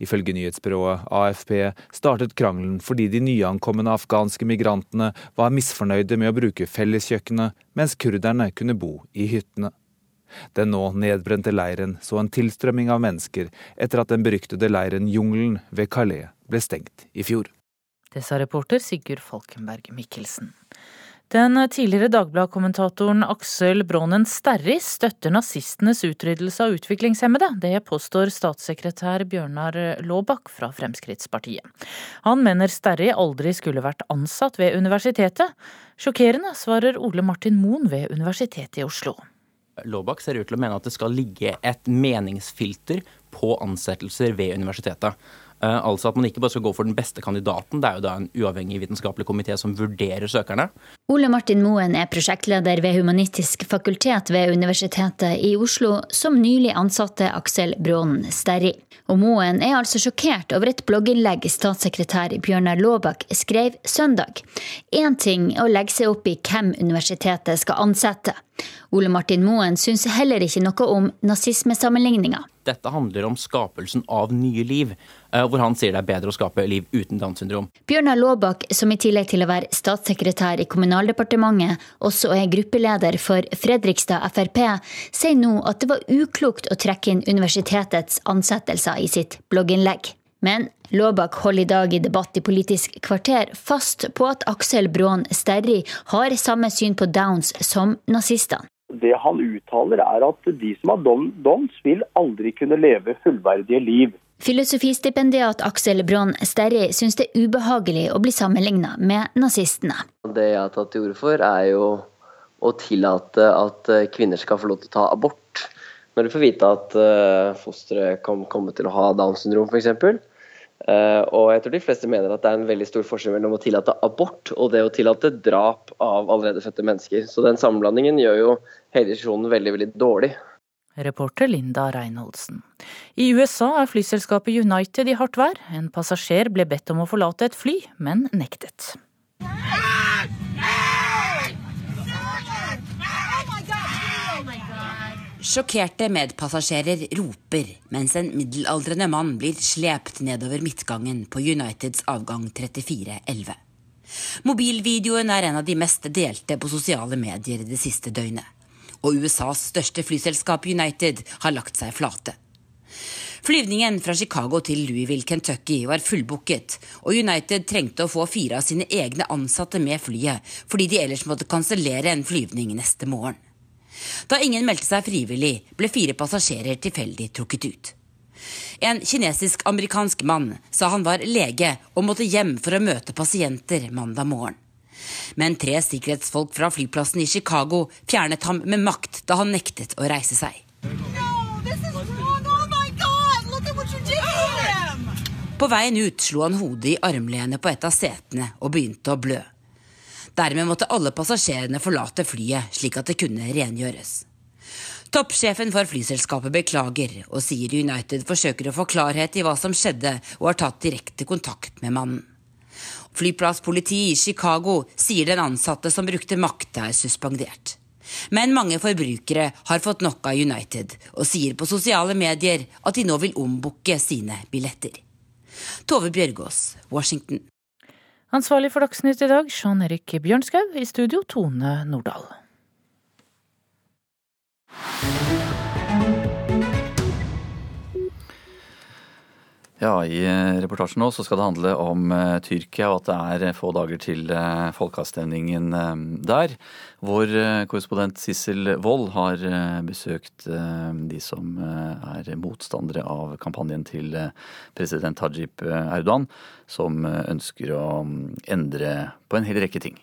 Ifølge nyhetsbyrået AFP startet krangelen fordi de nyankomne afghanske migrantene var misfornøyde med å bruke felleskjøkkenet, mens kurderne kunne bo i hyttene. Den nå nedbrente leiren så en tilstrømming av mennesker etter at den beryktede leiren Jungelen ved Calais ble stengt i fjor. Det sa reporter Sigurd Falkenberg Mikkelsen. Den tidligere Dagbladet-kommentatoren Aksel Brånen Sterri støtter nazistenes utryddelse av utviklingshemmede. Det påstår statssekretær Bjørnar Laabak fra Fremskrittspartiet. Han mener Sterri aldri skulle vært ansatt ved universitetet. Sjokkerende, svarer Ole Martin Moen ved Universitetet i Oslo. Laabak ser ut til å mene at det skal ligge et meningsfilter på ansettelser ved universitetet. Eh, altså at man ikke bare skal gå for den beste kandidaten, det er jo da en uavhengig vitenskapelig komité som vurderer søkerne. Ole Martin Moen er prosjektleder ved Humanistisk fakultet ved Universitetet i Oslo, som nylig ansatte Aksel Brånen Sterri. Og Moen er altså sjokkert over et blogginnlegg statssekretær Bjørnar Laabak skrev søndag. Én ting er å legge seg opp i hvem universitetet skal ansette. Ole Martin Moen syns heller ikke noe om nazismesammenligninga. Dette handler om skapelsen av nye liv, eh, hvor han sier det er bedre å skape liv uten Downs syndrom. Bjørnar Laabak, som i tillegg til å være statssekretær i Kommunaldepartementet, også er gruppeleder for Fredrikstad Frp, sier nå at det var uklokt å trekke inn universitetets ansettelser i sitt blogginnlegg. Men Laabak holder i dag i debatt i Politisk kvarter fast på at Aksel Braan Sterri har samme syn på Downs som nazistene. Det han uttaler er at de som har dons, vil aldri kunne leve fullverdige liv. Filosofistipendiat Aksel Brån Sterri syns det er ubehagelig å bli sammenligna med nazistene. Det jeg har tatt til orde for, er jo å tillate at kvinner skal få lov til å ta abort. Når du får vite at eh, fosteret kan komme til å ha Downs syndrom f.eks. Uh, og jeg tror de fleste mener at det er en veldig stor forskjell mellom å tillate abort og det å tillate drap av allerede fødte mennesker. Så den sammenblandingen gjør jo hele diskusjonen veldig, veldig dårlig. Reporter Linda Reinholdsen. I USA er flyselskapet United i hardt vær. En passasjer ble bedt om å forlate et fly, men nektet. Sjokkerte medpassasjerer roper mens en middelaldrende mann blir slept nedover midtgangen på Uniteds avgang 3411. Mobilvideoen er en av de mest delte på sosiale medier det siste døgnet. Og USAs største flyselskap United har lagt seg flate. Flyvningen fra Chicago til Louisville, Kentucky var fullbooket, og United trengte å få fire av sine egne ansatte med flyet, fordi de ellers måtte kansellere en flyvning neste morgen. Da ingen meldte seg frivillig, ble fire passasjerer tilfeldig trukket ut. En kinesisk-amerikansk mann sa han var lege og måtte hjem for å møte pasienter mandag morgen. Men tre sikkerhetsfolk fra flyplassen i Chicago fjernet ham med makt da han nektet å reise seg. På veien ut slo han hodet i armlenet på et av setene og begynte å blø. Dermed måtte alle passasjerene forlate flyet, slik at det kunne rengjøres. Toppsjefen for flyselskapet beklager og sier United forsøker å få klarhet i hva som skjedde, og har tatt direkte kontakt med mannen. Flyplasspolitiet i Chicago sier den ansatte som brukte makt, er suspendert. Men mange forbrukere har fått nok av United, og sier på sosiale medier at de nå vil ombooke sine billetter. Tove Bjørgaas, Washington. Ansvarlig for Dagsnytt i dag, Jean Erik Bjørnskaug. I studio, Tone Nordahl. Ja, I eh, reportasjen nå så skal det handle om uh, Tyrkia og at det er få dager til folkeavstemningen der. Vår korrespondent Sissel Wold har besøkt de som er motstandere av kampanjen til president Tajip Erdogan, som ønsker å um, endre på en hel rekke ting.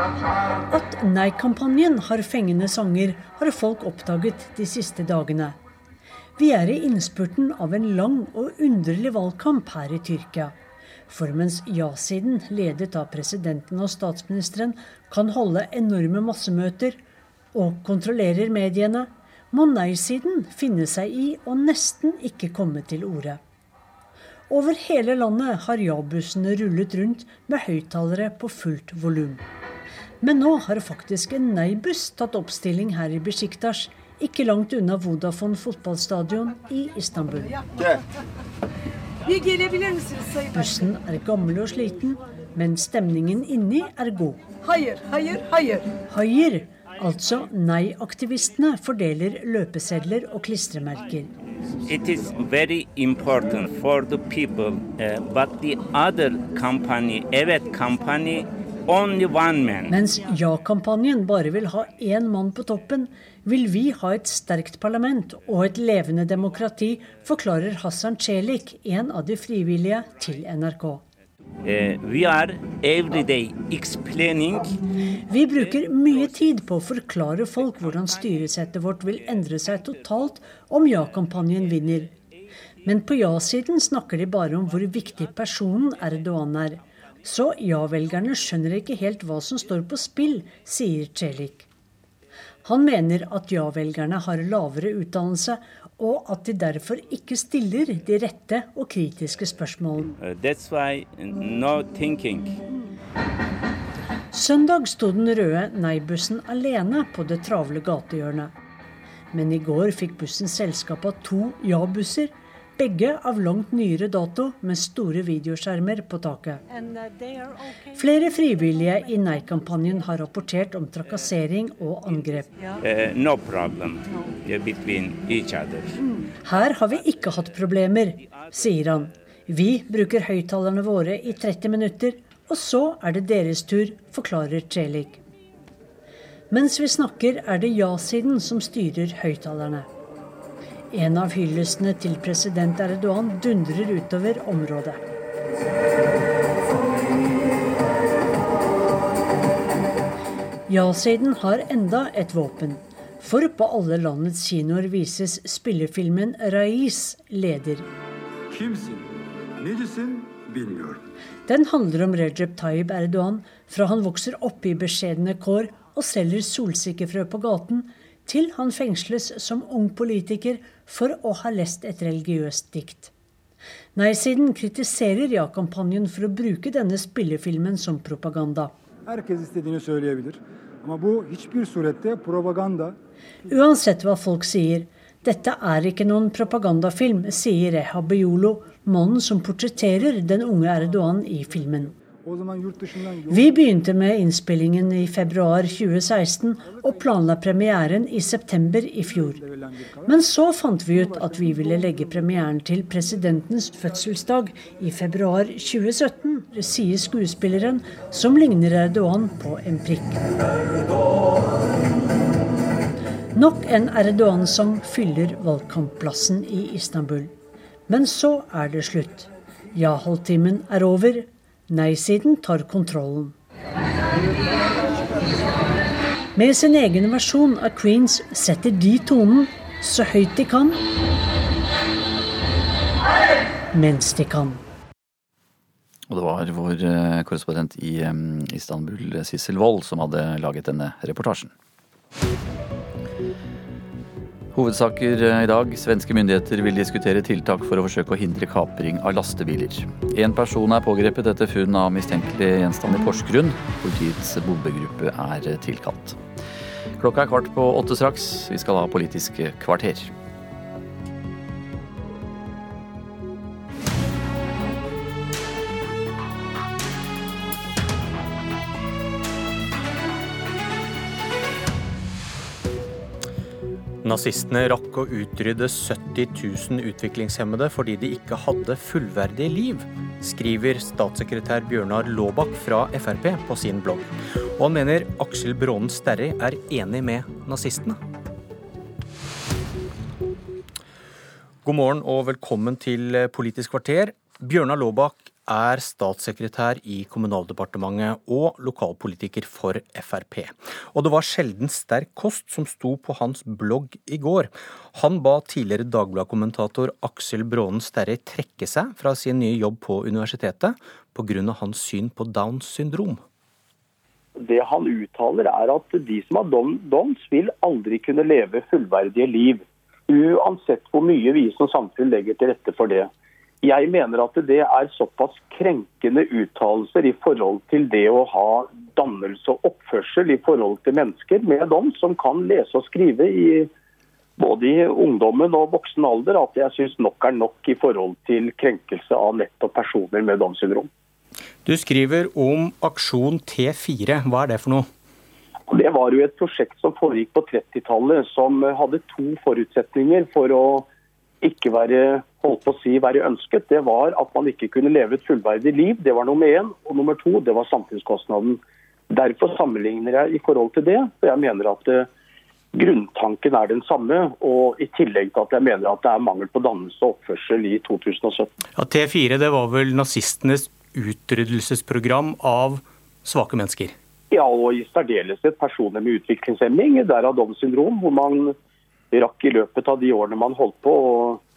At Nei-kampanjen har fengende sanger, har folk oppdaget de siste dagene. Vi er i innspurten av en lang og underlig valgkamp her i Tyrkia. For mens ja-siden, ledet av presidenten og statsministeren, kan holde enorme massemøter og kontrollerer mediene, må nei-siden finne seg i å nesten ikke komme til orde. Over hele landet har ja-bussene rullet rundt med høyttalere på fullt volum. Men nå har faktisk en nei-buss tatt oppstilling her i Besjiktas, ikke langt unna Vodafone fotballstadion i Istanbul. Bussen er gammel og sliten, men stemningen inni er god. Haier, haier, haier. Haier, altså nei-aktivistene, fordeler løpesedler og klistremerker. It is very important for the people, uh, but the other company, Evet company, mens ja-kampanjen bare vil ha én mann på toppen, vil vi ha et sterkt parlament og et levende demokrati, forklarer Hassan Celik, en av de frivillige, til NRK. Uh, vi bruker mye tid på å forklare folk hvordan styresettet vårt vil endre seg totalt om ja-kampanjen vinner. Men på ja-siden snakker de bare om hvor viktig personen Erdogan er. Så ja-velgerne skjønner ikke helt hva som står på spill, sier Celik. Han mener at ja-velgerne har lavere utdannelse, og at de derfor ikke stiller de rette og kritiske spørsmålene. Uh, Søndag sto den røde Nei-bussen alene på det travle gatehjørnet. Men i går fikk bussen selskap av to ja-busser begge av langt nyere dato med store videoskjermer på taket. Flere frivillige i Nei-kampanjen har rapportert om trakassering og angrep. Uh, no Her har vi ikke hatt problemer, sier han. Vi bruker høyttalerne våre i 30 minutter, og så er det deres tur, forklarer Celik. Mens vi snakker, er det ja-siden som styrer høyttalerne. En av hyllestene til president Erdogan dundrer utover området. Ja-siden har enda et våpen. For på alle landets kinoer vises spillefilmen 'Rais leder'. Den handler om Recep Tayyip Erdogan fra han vokser opp i beskjedne kår og selger solsikkefrø på gaten, til han fengsles som ung politiker for å ha lest et religiøst dikt. Nei-siden kritiserer ja-kampanjen for å bruke denne spillefilmen som propaganda. Uansett hva folk sier, dette er ikke noen propagandafilm, sier Reha Bejolo, mannen som portretterer den unge Erdogan i filmen. Vi begynte med innspillingen i februar 2016 og planla premieren i september i fjor. Men så fant vi ut at vi ville legge premieren til presidentens fødselsdag i februar 2017, sier skuespilleren, som ligner Erdogan på en prikk. Nok en Erdogan-sang fyller valgkampplassen i Istanbul. Men så er det slutt. Ja-halvtimen er over. Nei-siden tar kontrollen. Med sin egen versjon av Queens setter de tonen så høyt de kan, mens de kan. Og det var vår eh, korrespondent i Istanbul, Sissel Wold, som hadde laget denne reportasjen. Hovedsaker eh, i dag. Svenske myndigheter vil diskutere tiltak for å forsøke å hindre kapring av lastebiler. En person er pågrepet etter funn av mistenkelig gjenstand i Porsgrunn. Politiets bombegruppe er tilkalt. Klokka er kvart på åtte straks. Vi skal ha Politisk kvarter. Nazistene rakk å utrydde 70 000 utviklingshemmede fordi de ikke hadde fullverdige liv, skriver statssekretær Bjørnar Laabak fra Frp på sin blogg. Og han mener Aksel Brånen Sterri er enig med nazistene. God morgen og velkommen til Politisk kvarter. Bjørnar Laabak er statssekretær i Kommunaldepartementet og lokalpolitiker for Frp. Og det var sjelden sterk kost som sto på hans blogg i går. Han ba tidligere Dagbladet-kommentator Aksel Brånen Sterri trekke seg fra sin nye jobb på universitetet pga. hans syn på Downs syndrom. Det han uttaler er at de som har Downs vil aldri kunne leve fullverdige liv. Uansett hvor mye vi som samfunn legger til rette for det. Jeg mener at det er såpass krenkende uttalelser i forhold til det å ha dannelse og oppførsel i forhold til mennesker med dom, som kan lese og skrive i både i ungdommen og voksen alder, at jeg syns nok er nok i forhold til krenkelse av nettopp personer med Downs syndrom. Du skriver om aksjon T4. Hva er det for noe? Det var jo et prosjekt som foregikk på 30-tallet, som hadde to forutsetninger for å ikke være holdt på å si være ønsket, det var at man ikke kunne leve et fullverdig liv. Det var nummer én. Og nummer to, det var samfunnskostnaden. Derfor sammenligner jeg i forhold til det. For jeg mener at uh, grunntanken er den samme. Og i tillegg til at jeg mener at det er mangel på dannelse og oppførsel i 2017. Ja, T4 det var vel nazistenes utryddelsesprogram av svake mennesker? Ja, og i særdeleshet personer med utviklingshemming. Derav Downs syndrom, hvor man rakk i løpet av de årene man holdt på. og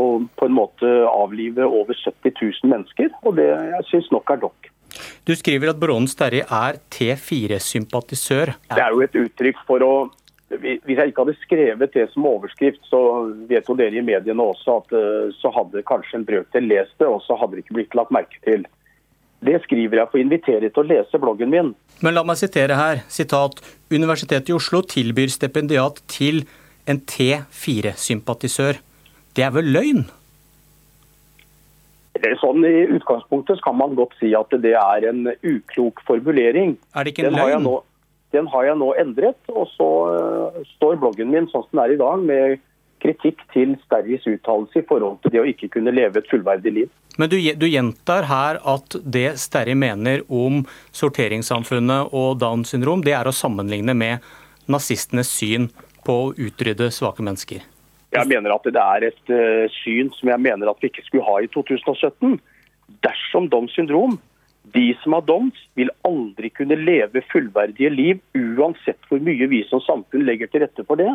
og på en måte avlive over 70 000 mennesker. Og det jeg syns nok er nok. Du skriver at Brånen Sterri er T4-sympatisør. Det er jo et uttrykk for å Hvis jeg ikke hadde skrevet det som overskrift, så vet jo dere i mediene også at eh, så hadde kanskje en brøkdel lest det, og så hadde det ikke blitt lagt merke til. Det skriver jeg for å invitere til å lese bloggen min. Men la meg sitere her. Sitat. Universitetet i Oslo tilbyr stipendiat til en T4-sympatisør. Det er vel løgn? Sånn I utgangspunktet kan man godt si at det er en uklok formulering. Er det ikke en den har, løgn? nå, den har jeg nå endret, og så uh, står bloggen min sånn som den er i dag, med kritikk til Sterris uttalelse i forhold til det å ikke kunne leve et fullverdig liv. Men du, du gjentar her at det Sterri mener om sorteringssamfunnet og Downs syndrom, det er å sammenligne med nazistenes syn på å utrydde svake mennesker. Jeg mener at det er et uh, syn som jeg mener at vi ikke skulle ha i 2017. Dersom Downs syndrom, de som har Downs, vil aldri kunne leve fullverdige liv, uansett hvor mye vi som samfunn legger til rette for det.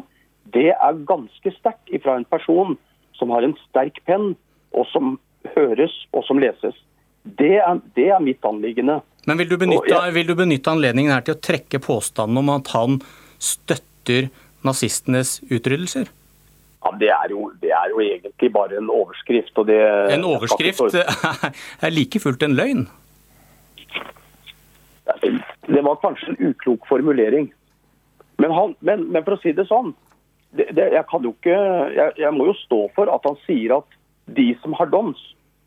Det er ganske sterkt ifra en person som har en sterk penn, og som høres og som leses. Det er, det er mitt anliggende. Men vil du, benytte, vil du benytte anledningen her til å trekke påstanden om at han støtter nazistenes utryddelser? Ja, det er, jo, det er jo egentlig bare en overskrift. Det, En overskrift er like fullt en løgn? Det var kanskje en uklok formulering. Men, han, men, men for å si det sånn, det, jeg, kan jo ikke, jeg, jeg, må jo stå for at han sier at de som har doms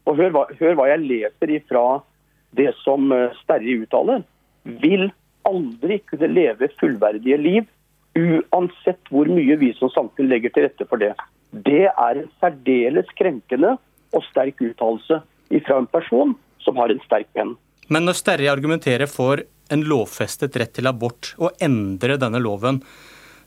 Og hør hva, hør hva jeg leser ifra det som eh, Sterri uttaler. Vil aldri kunne leve fullverdige liv, uansett hvor mye vi som samfunn legger til rette for det. Det er en særdeles krenkende og sterk uttalelse fra en person som har en sterk penn. Men når Sterri argumenterer for en lovfestet rett til abort og endre denne loven,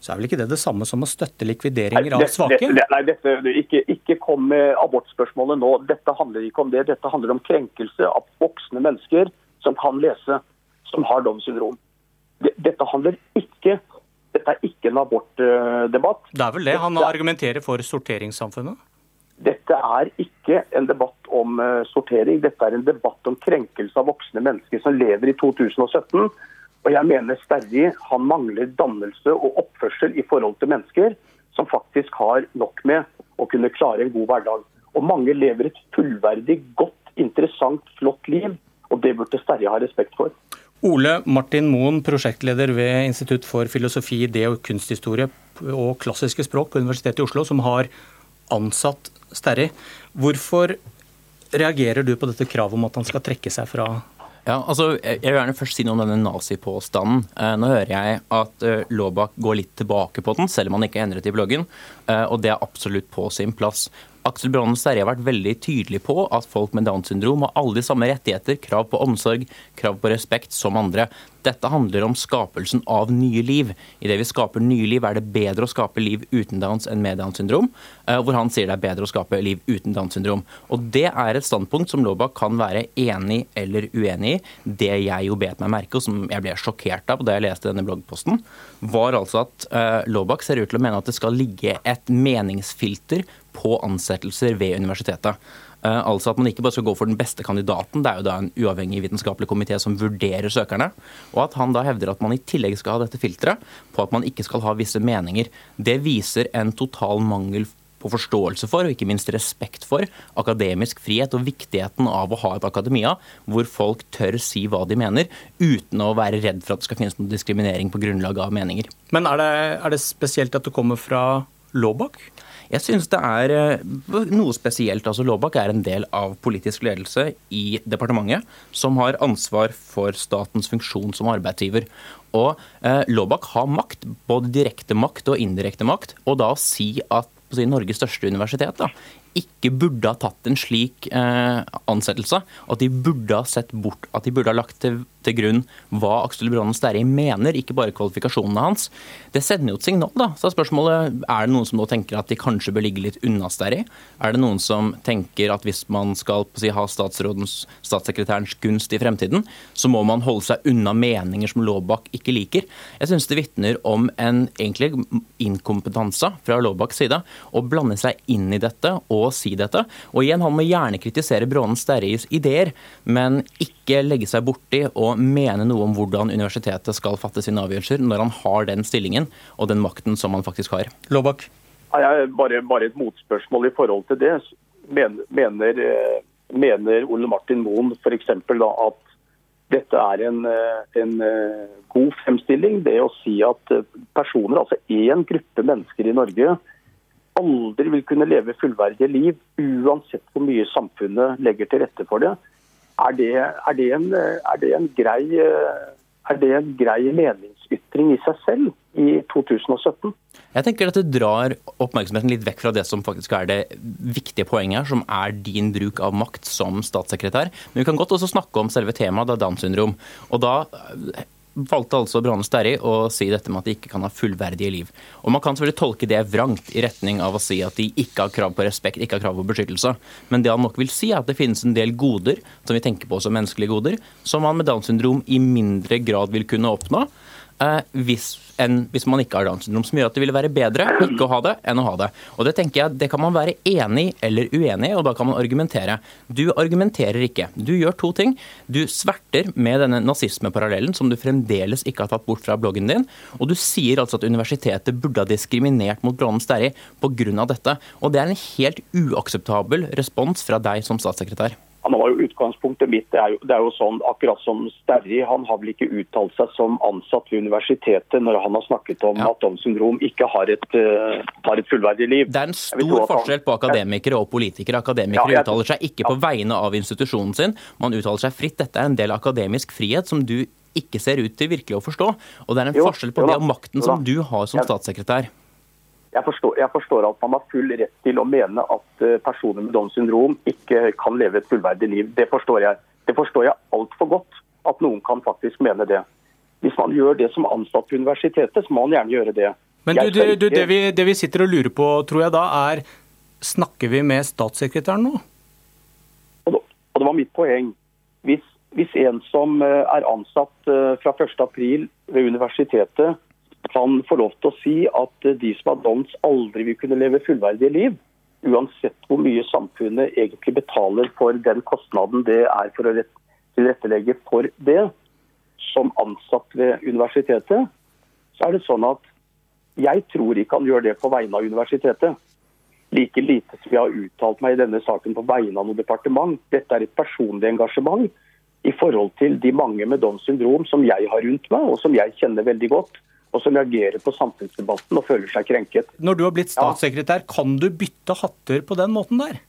så er vel ikke det det samme som å støtte likvideringer av svake? Dette, nei, dette, ikke, ikke kom med abortspørsmålet nå. Dette handler ikke om det. Dette handler om krenkelse av voksne mennesker som kan lese, som har Downs syndrom. Dette handler ikke dette er ikke en abortdebatt. Det er vel det? Han argumenterer for sorteringssamfunnet? Dette er ikke en debatt om uh, sortering. Dette er en debatt om krenkelse av voksne mennesker som lever i 2017. Og jeg mener Sterri han mangler dannelse og oppførsel i forhold til mennesker som faktisk har nok med å kunne klare en god hverdag. Og mange lever et fullverdig, godt, interessant, flott liv. Og det burde Sterri ha respekt for. Ole Martin Moen, prosjektleder ved Institutt for filosofi, idé og kunsthistorie og klassiske språk på Universitetet i Oslo, som har ansatt Sterri. Hvorfor reagerer du på dette kravet om at han skal trekke seg fra ja, altså, Jeg vil gjerne først si noe om denne nazipåstanden. Eh, nå hører jeg at eh, Laabak går litt tilbake på den, selv om han ikke endret i bloggen. Eh, og det er absolutt på sin plass. Aksel Brannen Sterri har vært veldig tydelig på at folk med Downs syndrom har alle de samme rettigheter, krav på omsorg, krav på respekt som andre. Dette handler om skapelsen av nye liv. Idet vi skaper nye liv, er det bedre å skape liv uten Downs enn med Downs syndrom. Hvor han sier det er bedre å skape liv uten Downs syndrom. Og Det er et standpunkt som Laabak kan være enig eller uenig i. Det jeg jo bet meg merke, og som jeg ble sjokkert av da jeg leste denne bloggposten, var altså at uh, Laabak ser ut til å mene at det skal ligge et meningsfilter på ansettelser ved universitetet. Uh, altså at man ikke bare skal gå for den beste kandidaten, det er jo da en uavhengig vitenskapelig komité som vurderer søkerne, og at han da hevder at man i tillegg skal ha dette filteret på at man ikke skal ha visse meninger. Det viser en total mangel på forståelse for, og ikke minst respekt for, akademisk frihet og viktigheten av å ha et akademia hvor folk tør si hva de mener, uten å være redd for at det skal finnes noen diskriminering på grunnlag av meninger. Men er det, er det spesielt at det kommer fra Laabak? Jeg synes det er noe spesielt. altså Laabak er en del av politisk ledelse i departementet, som har ansvar for statens funksjon som arbeidsgiver. Og eh, Laabak har makt, både direkte makt og indirekte makt. Og da å si at si, Norges største universitet da, ikke burde ha tatt en slik eh, ansettelse. At de burde ha sett bort, at de burde ha lagt til, til grunn hva Aksel Bronnen Sterri mener, ikke bare kvalifikasjonene hans. Det sender jo et signal, da. Så er spørsmålet er det noen som nå tenker at de kanskje bør ligge litt unna Sterri? Er det noen som tenker at hvis man skal si, ha statsrådens, statssekretærens gunst i fremtiden, så må man holde seg unna meninger som Laabak ikke liker? Jeg synes det vitner om en egentlig inkompetanse fra Laabaks side å blande seg inn i dette. og å si dette. Og igjen, Han må gjerne kritisere Brånen Sterris ideer, men ikke legge seg borti og mene noe om hvordan universitetet skal fatte sine avgjørelser, når han har den stillingen og den makten som han faktisk har. Låbakk? Bare, bare, et motspørsmål i forhold til det. Mener, mener mener Ole Martin Moen f.eks. at dette er en, en, god fremstilling. Det å si at personer, altså én gruppe mennesker i Norge, aldri vil kunne leve fullverdige liv, uansett hvor mye samfunnet legger til rette for det. Er det, er det, en, er det en, grei, er det en grei meningsytring i seg selv i 2017? Jeg tenker at Det drar oppmerksomheten litt vekk fra det som faktisk er det viktige poenget her, som er din bruk av makt som statssekretær. Men vi kan godt også snakke om selve temaet, da Downs syndrom. Og da valgte altså Brane Sterri å si dette med at de ikke kan ha fullverdige liv. Og Man kan selvfølgelig tolke det vrangt i retning av å si at de ikke har krav på respekt, ikke har krav på beskyttelse. Men det han nok vil si, er at det finnes en del goder som vi tenker på som menneskelige goder, som man med Downs syndrom i mindre grad vil kunne oppnå hvis en, hvis man ikke har Downs syndrom, som gjør at det ville være bedre ikke å ha det enn å ha det. Og Det tenker jeg, det kan man være enig eller uenig i, og da kan man argumentere. Du argumenterer ikke. Du gjør to ting. Du sverter med denne nazismeparallellen som du fremdeles ikke har tatt bort fra bloggen din, og du sier altså at universitetet burde ha diskriminert mot Brånen Sterri pga. dette. Og det er en helt uakseptabel respons fra deg som statssekretær. Han var jo utgangspunktet mitt. Det er jo, det er jo sånn, akkurat som Sterri, han har vel ikke uttalt seg som ansatt ved universitetet når han har snakket om ja. at Downs syndrom ikke har et, uh, har et, fullverdig liv. Det er en stor forskjell på akademikere og politikere. Akademikere ja, jeg, uttaler seg ikke på vegne av institusjonen sin, man uttaler seg fritt. Dette er en del av akademisk frihet som du ikke ser ut til virkelig å forstå. Og det er en jo, forskjell på det og makten som du har som statssekretær. Jeg forstår, jeg forstår, at man har full rett til å mene at eh, personer med Downs syndrom ikke kan leve et fullverdig liv. Det forstår jeg. Det forstår jeg altfor godt, at noen kan faktisk mene det. Hvis man gjør det som ansatt på universitetet, så må man gjerne gjøre det. Men du, du, det, vi, det, vi, sitter og lurer på, tror jeg da, er snakker vi med statssekretæren nå? Og det, og det var mitt poeng. Hvis, hvis en som eh, er ansatt eh, fra 1.4 ved universitetet, kan få lov til å si at de som har downs aldri vil kunne leve fullverdige liv, uansett hvor mye samfunnet egentlig betaler for den kostnaden det er for å tilrettelegge for det, som ansatt ved universitetet, så er det sånn at jeg tror ikke han gjør det på vegne av universitetet. Like lite som jeg har uttalt meg i denne saken på vegne av noe departement. Dette er et personlig engasjement i forhold til de mange med Downs syndrom som jeg har rundt meg, og som jeg kjenner veldig godt og som reagerer på samfunnsdebatten og føler seg krenket. Når du har blitt statssekretær, kan du bytte hatter på den måten der?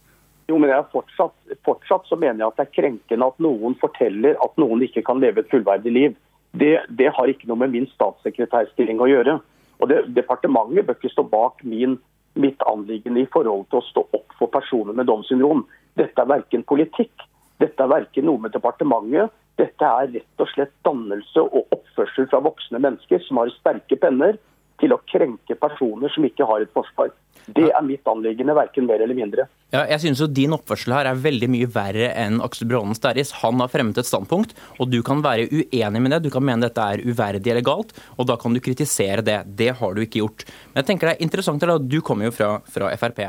Jo, men jeg fortsatt, fortsatt, så mener jeg at det er krenkende at noen forteller at noen ikke kan leve et fullverdig liv. Det, det har ikke noe med min statssekretærstilling å gjøre. Og det, Departementet bør ikke stå bak min, mitt anliggende i forhold til å stå opp for personer med Downs syndrom. Dette er verken politikk, dette er verken noe med departementet, dette er rett og slett dannelse og oppførsel fra voksne mennesker som har sterke penner til å krenke personer som ikke har et forsvar. Det er mitt anliggende, verken mer eller mindre. Ja, jeg synes jo Din oppførsel her er veldig mye verre enn Aksel Brånen Sterris. Han har fremmet et standpunkt, og du kan være uenig med det. Du kan mene dette er uverdig eller galt, og da kan du kritisere det. Det har du ikke gjort. Men jeg tenker det er interessant, eller? Du kommer jo fra, fra Frp.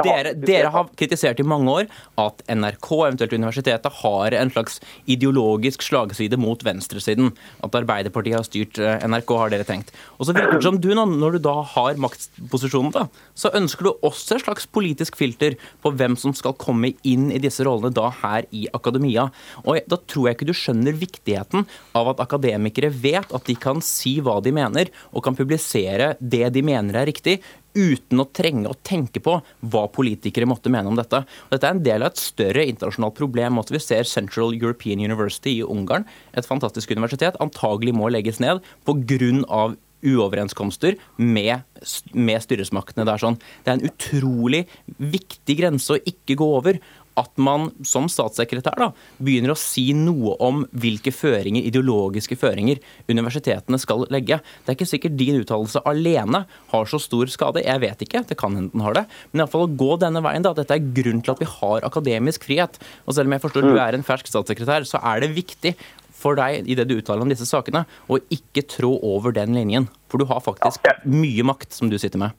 Dere, dere, har kritisert i mange år at NRK, eventuelt universitetet, har en slags ideologisk slagside mot venstresiden. At Arbeiderpartiet har styrt eh, NRK, har dere tenkt. Og så virker det som du, når du da har maktposisjonen, da, så ønsker du også et slags politisk filter på hvem som skal komme inn i disse rollene da her i akademia. Og Da tror jeg ikke du skjønner viktigheten av at akademikere vet at de kan si hva de mener, og kan publisere det de mener er riktig, uten å trenge å tenke på hva politikere måtte mene om dette. Dette er en del av et større internasjonalt problem. At vi ser Central European University i Ungarn, et fantastisk universitet, antagelig må legges ned pga uoverenskomster med, med styresmaktene. Det er, sånn. det er en utrolig viktig grense å ikke gå over at man som statssekretær da, begynner å si noe om hvilke føringer, ideologiske føringer universitetene skal legge. Det er ikke sikkert din uttalelse alene har så stor skade. Jeg vet ikke, det kan hende den har det. Men iallfall å gå denne veien, da, at dette er grunnen til at vi har akademisk frihet. Og selv om jeg forstår at du er en fersk statssekretær, så er det viktig for deg i det du uttaler om disse sakene, å ikke trå over den linjen. For du har faktisk ja, jeg, mye makt som du sitter med.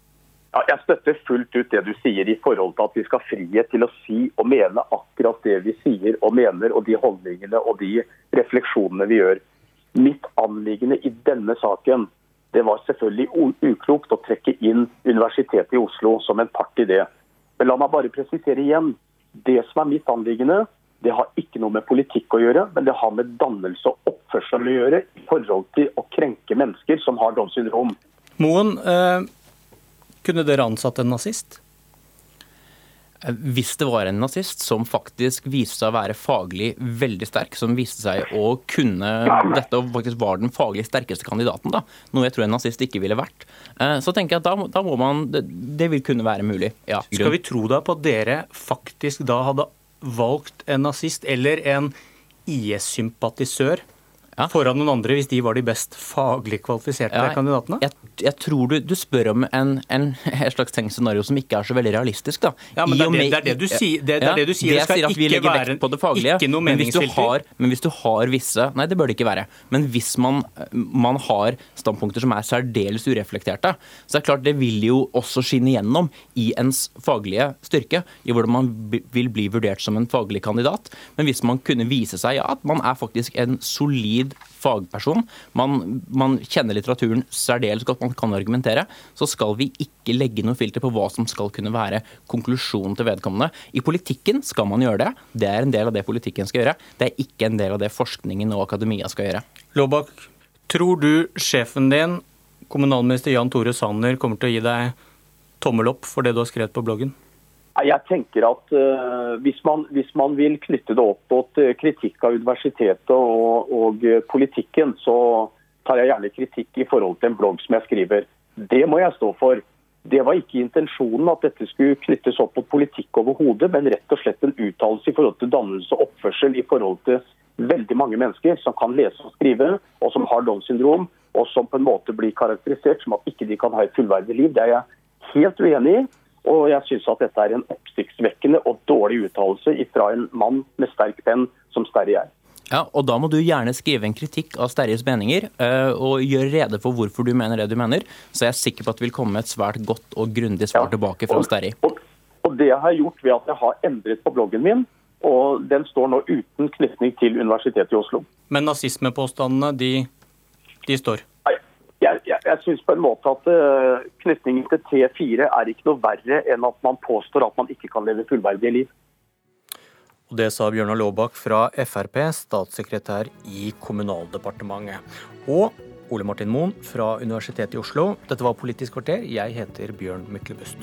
Ja, jeg støtter fullt ut det du sier i forhold til at vi skal ha frihet til å si og mene akkurat det vi sier og mener, og de holdningene og de refleksjonene vi gjør. Mitt anliggende i denne saken det var selvfølgelig uklokt å trekke inn Universitetet i Oslo som en part i det. Men la meg bare presisere igjen. Det som er mitt anliggende, det har ikke noe med politikk å gjøre, men det har med dannelse og oppførsel å gjøre i forhold til å krenke mennesker som har Downs syndrom. Moen, eh, kunne dere ansatt en nazist? Eh, hvis det var en nazist som faktisk viste seg å være faglig veldig sterk, som viste seg å kunne dette og faktisk var den faglig sterkeste kandidaten, da, noe jeg tror en nazist ikke ville vært, eh, så tenker jeg at da, da må man det, det, vil kunne være mulig. Ja, Skal vi tro da på at dere faktisk da hadde valgt en nazist eller en IS-sympatisør ja. foran noen andre hvis de var de best faglig kvalifiserte ja, kandidatene? Jeg, jeg, tror du, du spør om en, en, en slags tenkt scenario som ikke er så veldig realistisk. Da. Ja, men det er det, det, er det, du sier. Det, det, er det du sier. Det, skal ikke være på det faglige, ikke noe. Men, men hvis du har visse Nei, det bør det ikke være. Men hvis man, man har standpunkter som er særdeles ureflekterte, så er det klart det vil jo også skinne gjennom i ens faglige styrke, i hvordan man vil bli vurdert som en faglig kandidat. Men hvis man kunne vise seg ja, at man er faktisk en solid fagperson, man, man kjenner litteraturen særdeles godt, man kan argumentere, så skal vi ikke legge noe filter på hva som skal kunne være konklusjonen til vedkommende. I politikken skal man gjøre det. Det er en del av det politikken skal gjøre. Det er ikke en del av det forskningen og akademia skal gjøre. Låbak, tror du sjefen din, kommunalminister Jan Tore Sanner, kommer til å gi deg tommel opp for det du har skrevet på bloggen? Jeg tenker at uh, hvis, man, hvis, man, vil knytte det opp mot uh, kritikk av universitetet og, og uh, politikken, så tar jeg gjerne kritikk i forhold til en blogg som jeg skriver. Det må jeg stå for. Det var ikke intensjonen at dette skulle knyttes opp mot politikk overhodet, men rett og slett en uttalelse i forhold til dannelse og oppførsel i forhold til veldig mange mennesker som kan lese og skrive, og som har Downs syndrom, og som på en måte blir karakterisert som at ikke de kan ha et fullverdig liv. Det er jeg helt uenig i. Og jeg syns at dette er en oppsiktsvekkende og dårlig uttalelse fra en mann med sterk penn, som Sterri er. Ja, og Da må du gjerne skrive en kritikk av Sterris meninger, uh, og gjøre rede for hvorfor du mener det du mener. Så jeg er sikker på at det vil komme et svært godt og grundig svar ja, tilbake fra Sterri. Og, og, det jeg har gjort ved at jeg har endret på bloggen min, og den står nå uten knytning til Universitetet i Oslo. Men nazismepåstandene, de, de står? Jeg, jeg, jeg syns på en måte at uh, knytningen til T4 er ikke noe verre enn at man påstår at man ikke kan leve fullverdige liv. Og Det sa Bjørnar Laabak fra Frp, statssekretær i Kommunaldepartementet. Og Ole Martin Moen fra Universitetet i Oslo. Dette var Politisk kvarter. Jeg heter Bjørn Myklebust.